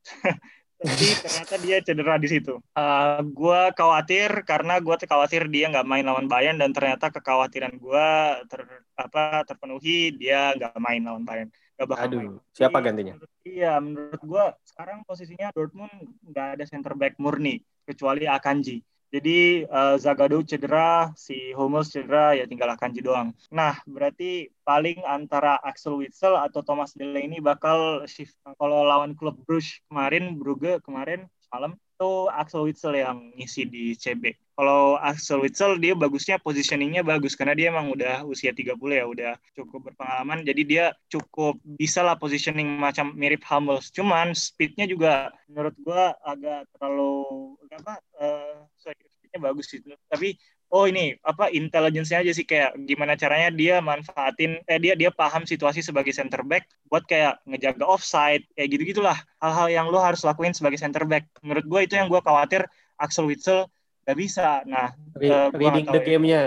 tapi ternyata dia cedera di situ. Uh, eh, gue khawatir karena gue khawatir dia nggak main lawan Bayern dan ternyata kekhawatiran gue ter, apa terpenuhi dia nggak main lawan Bayern. Gak bakal Aduh, main. siapa gantinya? Iya, menurut gue sekarang posisinya Dortmund nggak ada center back murni kecuali Akanji. Jadi uh, Zagadou cedera, si Hummels cedera, ya tinggal Akanji doang. Nah, berarti paling antara Axel Witsel atau Thomas Delaney bakal shift. Kalau lawan klub Bruges kemarin, Brugge kemarin malam itu Axel Witsel yang ngisi di CB. Kalau Axel Witsel dia bagusnya positioningnya bagus karena dia emang udah usia 30 ya, udah cukup berpengalaman. Jadi dia cukup bisa lah positioning macam mirip Hummels. Cuman speednya juga menurut gua agak terlalu apa uh, speednya bagus sih. Tapi oh ini apa intelligence-nya aja sih kayak gimana caranya dia manfaatin eh dia dia paham situasi sebagai center back buat kayak ngejaga offside kayak gitu gitulah hal-hal yang lo harus lakuin sebagai center back menurut gue itu yang gue khawatir Axel Witsel gak bisa nah uh, reading the ya. game-nya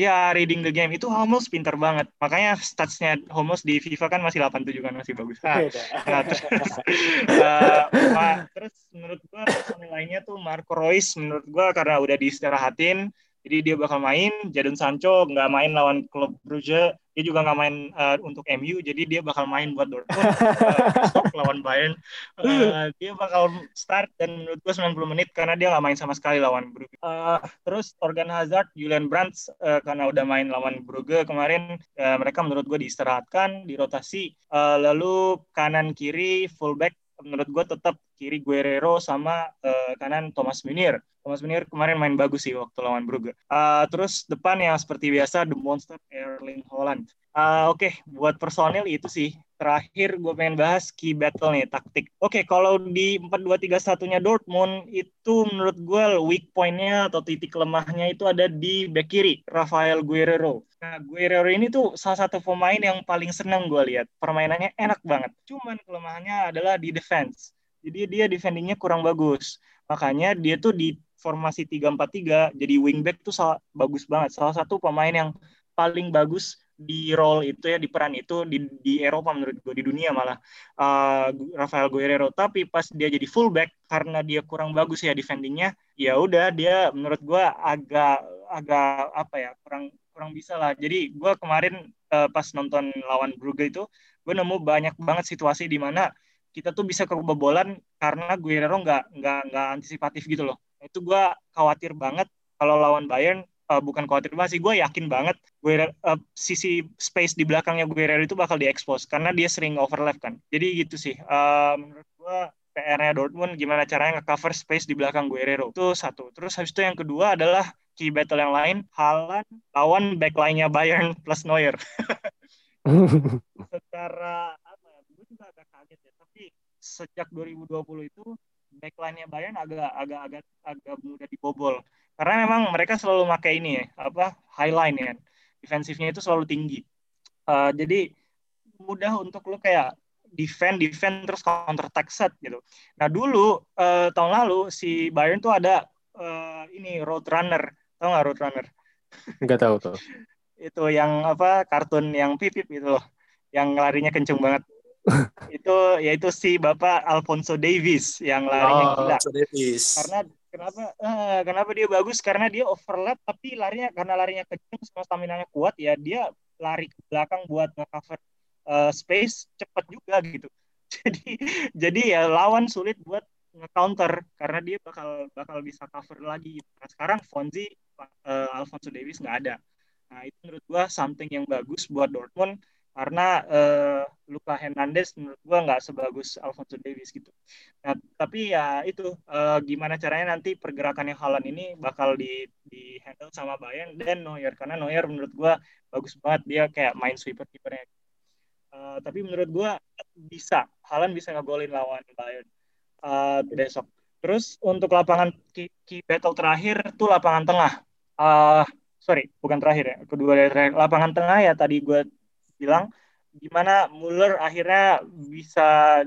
Ya, reading the game itu Hummels pinter banget. Makanya statsnya Hummels di FIFA kan masih 87 kan masih bagus. Nah, nah terus, uh, terus menurut gua lainnya tuh Marco Reus menurut gua karena udah diistirahatin jadi dia bakal main, Jadon Sancho nggak main lawan klub Brugge, dia juga nggak main uh, untuk MU, jadi dia bakal main buat Dortmund uh, lawan Bayern. Uh, dia bakal start dan menurut gue 90 menit karena dia nggak main sama sekali lawan Brugge. Uh, terus Organ Hazard, Julian Brandt uh, karena udah main lawan Brugge kemarin, uh, mereka menurut gue diistirahatkan, dirotasi. Uh, lalu kanan kiri fullback menurut gue tetap kiri Guerrero sama uh, kanan Thomas Munir. Thomas Munir kemarin main bagus sih waktu lawan Brugge. Uh, terus depan yang seperti biasa The Monster Erling Holland. Uh, Oke, okay, buat personil itu sih. Terakhir gue pengen bahas key battle nih, taktik. Oke, okay, kalau di 4-2-3-1-nya Dortmund, itu menurut gue weak point-nya atau titik lemahnya itu ada di back kiri, Rafael Guerrero. Nah, Guerrero ini tuh salah satu pemain yang paling seneng gue lihat. Permainannya enak banget. Cuman kelemahannya adalah di defense. Jadi dia defendingnya kurang bagus. Makanya dia tuh di formasi 3-4-3 jadi wingback tuh salah, bagus banget. Salah satu pemain yang paling bagus di role itu ya di peran itu di, di Eropa menurut gue di dunia malah uh, Rafael Guerrero tapi pas dia jadi fullback karena dia kurang bagus ya defendingnya ya udah dia menurut gue agak agak apa ya kurang kurang bisa lah jadi gue kemarin uh, pas nonton lawan Brugge itu gue nemu banyak banget situasi di mana kita tuh bisa kebobolan karena Guerrero nggak nggak nggak antisipatif gitu loh. Itu gue khawatir banget kalau lawan Bayern uh, bukan khawatir banget sih gue yakin banget gue uh, sisi space di belakangnya Guerrero itu bakal diekspos karena dia sering overlap kan. Jadi gitu sih uh, menurut gue PR-nya Dortmund gimana caranya nge-cover space di belakang Guerrero. Itu satu. Terus habis itu yang kedua adalah key battle yang lain Halan lawan backline-nya Bayern plus Neuer. Secara apa ya gue juga agak kaget ya tapi sejak 2020 itu backline-nya Bayern agak agak agak agak mudah dibobol. Karena memang mereka selalu pakai ini ya apa highline ya defensifnya itu selalu tinggi. Uh, jadi mudah untuk lo kayak defend defend terus counter attack set gitu. Nah dulu uh, tahun lalu si Bayern tuh ada uh, ini road runner tau nggak road runner nggak tahu tuh. Itu yang apa kartun yang pipip gitu loh. Yang larinya kenceng banget itu yaitu si Bapak Alfonso Davis yang larinya oh, gila. Alfonso Davis. Karena kenapa uh, kenapa dia bagus karena dia overlap tapi larinya karena larinya kencang sama stamina nya kuat ya dia lari ke belakang buat nge-cover uh, space cepat juga gitu. Jadi jadi ya lawan sulit buat nge-counter karena dia bakal bakal bisa cover lagi. Nah, sekarang Fonzi uh, Alfonso Davis nggak ada. Nah, itu menurut gua something yang bagus buat Dortmund karena uh, Luka Hernandez menurut gue nggak sebagus Alfonso Davies gitu. Nah, tapi ya itu uh, gimana caranya nanti pergerakannya Halan ini bakal di di handle sama Bayern dan Neuer karena Neuer menurut gue bagus banget dia kayak main sweeper kipernya. Uh, tapi menurut gue bisa Halan bisa ngegolin lawan Bayern uh, besok. Terus untuk lapangan key, key battle terakhir tuh lapangan tengah. Uh, sorry, bukan terakhir ya. Kedua dari terakhir. Lapangan tengah ya tadi gue bilang gimana Muller akhirnya bisa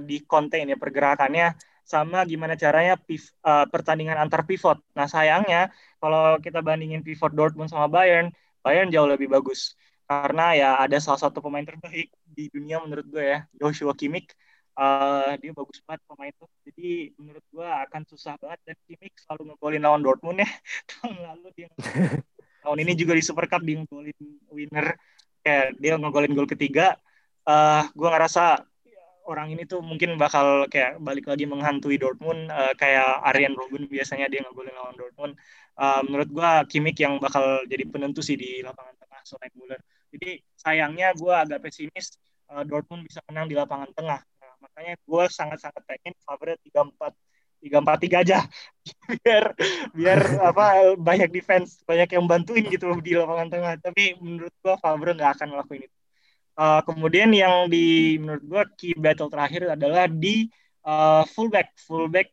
di contain ya pergerakannya sama gimana caranya pif, uh, pertandingan antar pivot. Nah sayangnya kalau kita bandingin pivot Dortmund sama Bayern, Bayern jauh lebih bagus karena ya ada salah satu pemain terbaik di dunia menurut gue ya Joshua Kimmich. Uh, dia bagus banget pemain itu. Jadi menurut gue akan susah banget dan Kimmich selalu ngegolin lawan Dortmund ya. Tahun lalu dia tahun ini juga di Super Cup dia ngegolin winner kayak dia ngegolin gol ketiga uh, gue ngerasa orang ini tuh mungkin bakal kayak balik lagi menghantui Dortmund uh, kayak Arjen Robben biasanya dia ngegolin lawan Dortmund. Uh, menurut gue Kimmich yang bakal jadi penentu sih di lapangan tengah selain Muller jadi sayangnya gue agak pesimis uh, Dortmund bisa menang di lapangan tengah. Nah, makanya gue sangat-sangat pengen Favre tiga empat tiga empat tiga aja biar biar apa banyak defense banyak yang bantuin gitu di lapangan tengah. Tapi menurut gua Favre nggak akan ngelakuin itu. Uh, kemudian yang di menurut gua key battle terakhir adalah di uh, fullback. Fullback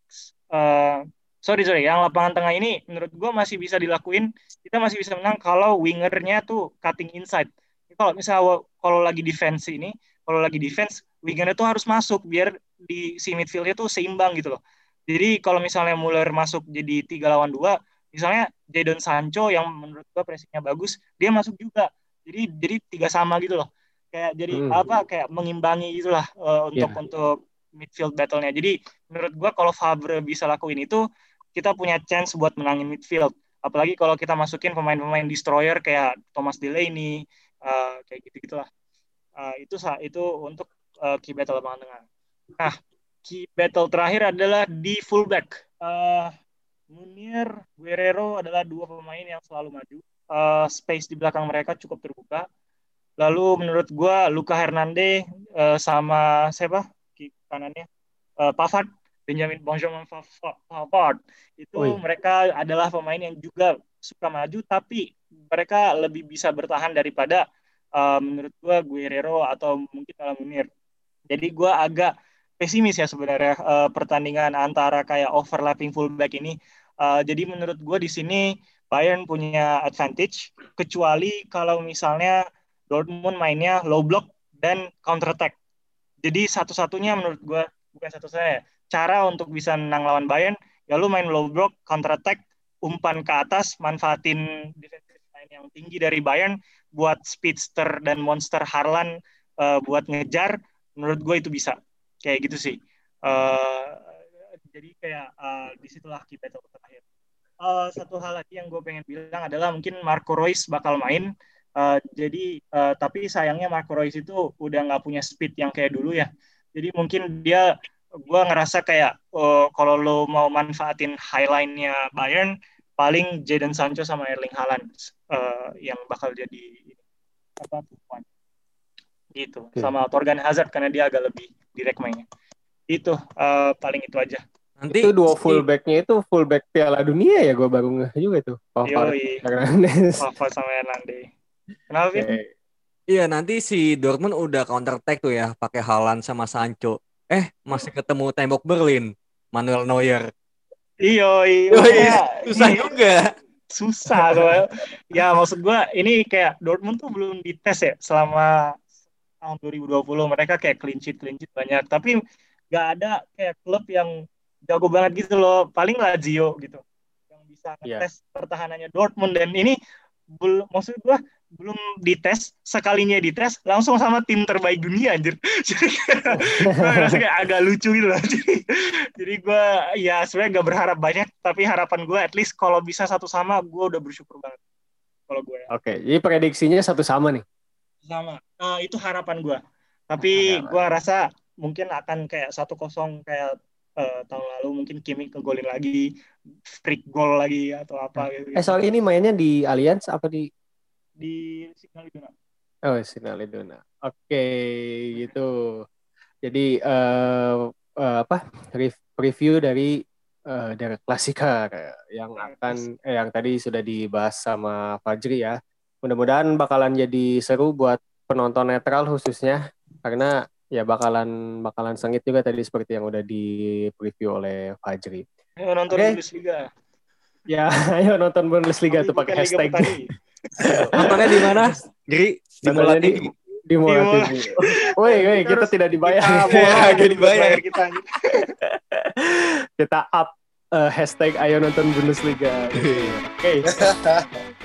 uh, sorry sorry yang lapangan tengah ini menurut gua masih bisa dilakuin. Kita masih bisa menang kalau wingernya tuh cutting inside. Kalau misalnya kalau lagi defense ini kalau lagi defense wingernya tuh harus masuk biar di si midfieldnya tuh seimbang gitu loh jadi kalau misalnya Muller masuk jadi tiga lawan dua, misalnya Jadon Sancho yang menurut gua pressingnya bagus, dia masuk juga. Jadi jadi tiga sama gitu loh. Kayak jadi hmm. apa kayak mengimbangi gitulah uh, untuk yeah. untuk midfield battle-nya. Jadi menurut gua kalau Favre bisa lakuin itu, kita punya chance buat menangin midfield. Apalagi kalau kita masukin pemain-pemain destroyer kayak Thomas Delaney, uh, kayak gitu-gitulah. Uh, itu itu untuk uh, key battle lapangan tengah. Nah, key battle terakhir adalah di fullback. Uh, Munir, Guerrero adalah dua pemain yang selalu maju. Uh, space di belakang mereka cukup terbuka. Lalu menurut gue Luka Hernandez uh, sama siapa kanannya uh, Pavard, Benjamin Benjamin Pavard itu Ui. mereka adalah pemain yang juga suka maju tapi mereka lebih bisa bertahan daripada uh, menurut gue Guerrero atau mungkin kalau Munir. Jadi gue agak pesimis ya sebenarnya uh, pertandingan antara kayak overlapping fullback ini. Uh, jadi menurut gue di sini Bayern punya advantage kecuali kalau misalnya Dortmund mainnya low block dan counter attack. Jadi satu-satunya menurut gue bukan satu saya cara untuk bisa menang lawan Bayern ya lu main low block counter attack umpan ke atas manfaatin defensive line yang tinggi dari Bayern buat speedster dan monster Harlan uh, buat ngejar menurut gue itu bisa kayak gitu sih. Uh, jadi kayak uh, di situlah kita terakhir. Uh, satu hal lagi yang gue pengen bilang adalah mungkin Marco Reus bakal main. Uh, jadi uh, tapi sayangnya Marco Reus itu udah nggak punya speed yang kayak dulu ya. Jadi mungkin dia gue ngerasa kayak uh, kalau lo mau manfaatin highline-nya Bayern paling Jadon Sancho sama Erling Haaland uh, yang bakal jadi apa tuh gitu okay. sama Torgan Hazard karena dia agak lebih direct mainnya. Itu uh, paling itu aja. Nanti itu dua fullbacknya itu fullback Piala Dunia ya gue baru ngeh juga tuh. Papa Hernandez. Sama Hernandez. Kenapa okay. Iya nanti si Dortmund udah counter attack tuh ya pakai Haaland sama Sancho. Eh masih ketemu tembok Berlin Manuel Neuer. Iyo iya. Susah juga. Susah tuh. ya maksud gue ini kayak Dortmund tuh belum dites ya selama tahun 2020 mereka kayak clean sheet clean sheet banyak tapi nggak ada kayak klub yang jago banget gitu loh paling Lazio gitu yang bisa iya. ngetes yeah. pertahanannya Dortmund dan ini belum maksud gua belum dites sekalinya dites langsung sama tim terbaik dunia anjir jadi gue kayak agak lucu gitu loh jadi jadi gue ya sebenarnya gak berharap banyak tapi harapan gue at least kalau bisa satu sama gue udah bersyukur banget kalau gue ya. oke okay, jadi prediksinya satu sama nih sama. Uh, itu harapan gue tapi gue rasa mungkin akan kayak satu kosong kayak uh, tahun lalu mungkin Kimi kegolin lagi freak goal lagi atau apa gitu, eh soal ini mainnya di Allianz apa di? Di Signal Iduna. Oh Signal Iduna. Oke, gitu. Jadi uh, uh, apa? Review dari uh, dari Klasika yang akan eh, yang tadi sudah dibahas sama Fajri ya. Mudah-mudahan bakalan jadi seru buat penonton netral khususnya karena ya bakalan bakalan sengit juga tadi seperti yang udah di preview oleh Fajri. Ayo nonton okay. Bundesliga. Ya, ayo nonton Bundesliga tuh pakai hashtag. Nontonnya di mana? Giri di Mola TV. Di Mola TV. Woi, woi, kita tidak dibayar. Kita dibayar kita. kita up uh, hashtag ayo nonton Bundesliga. Oke. Okay.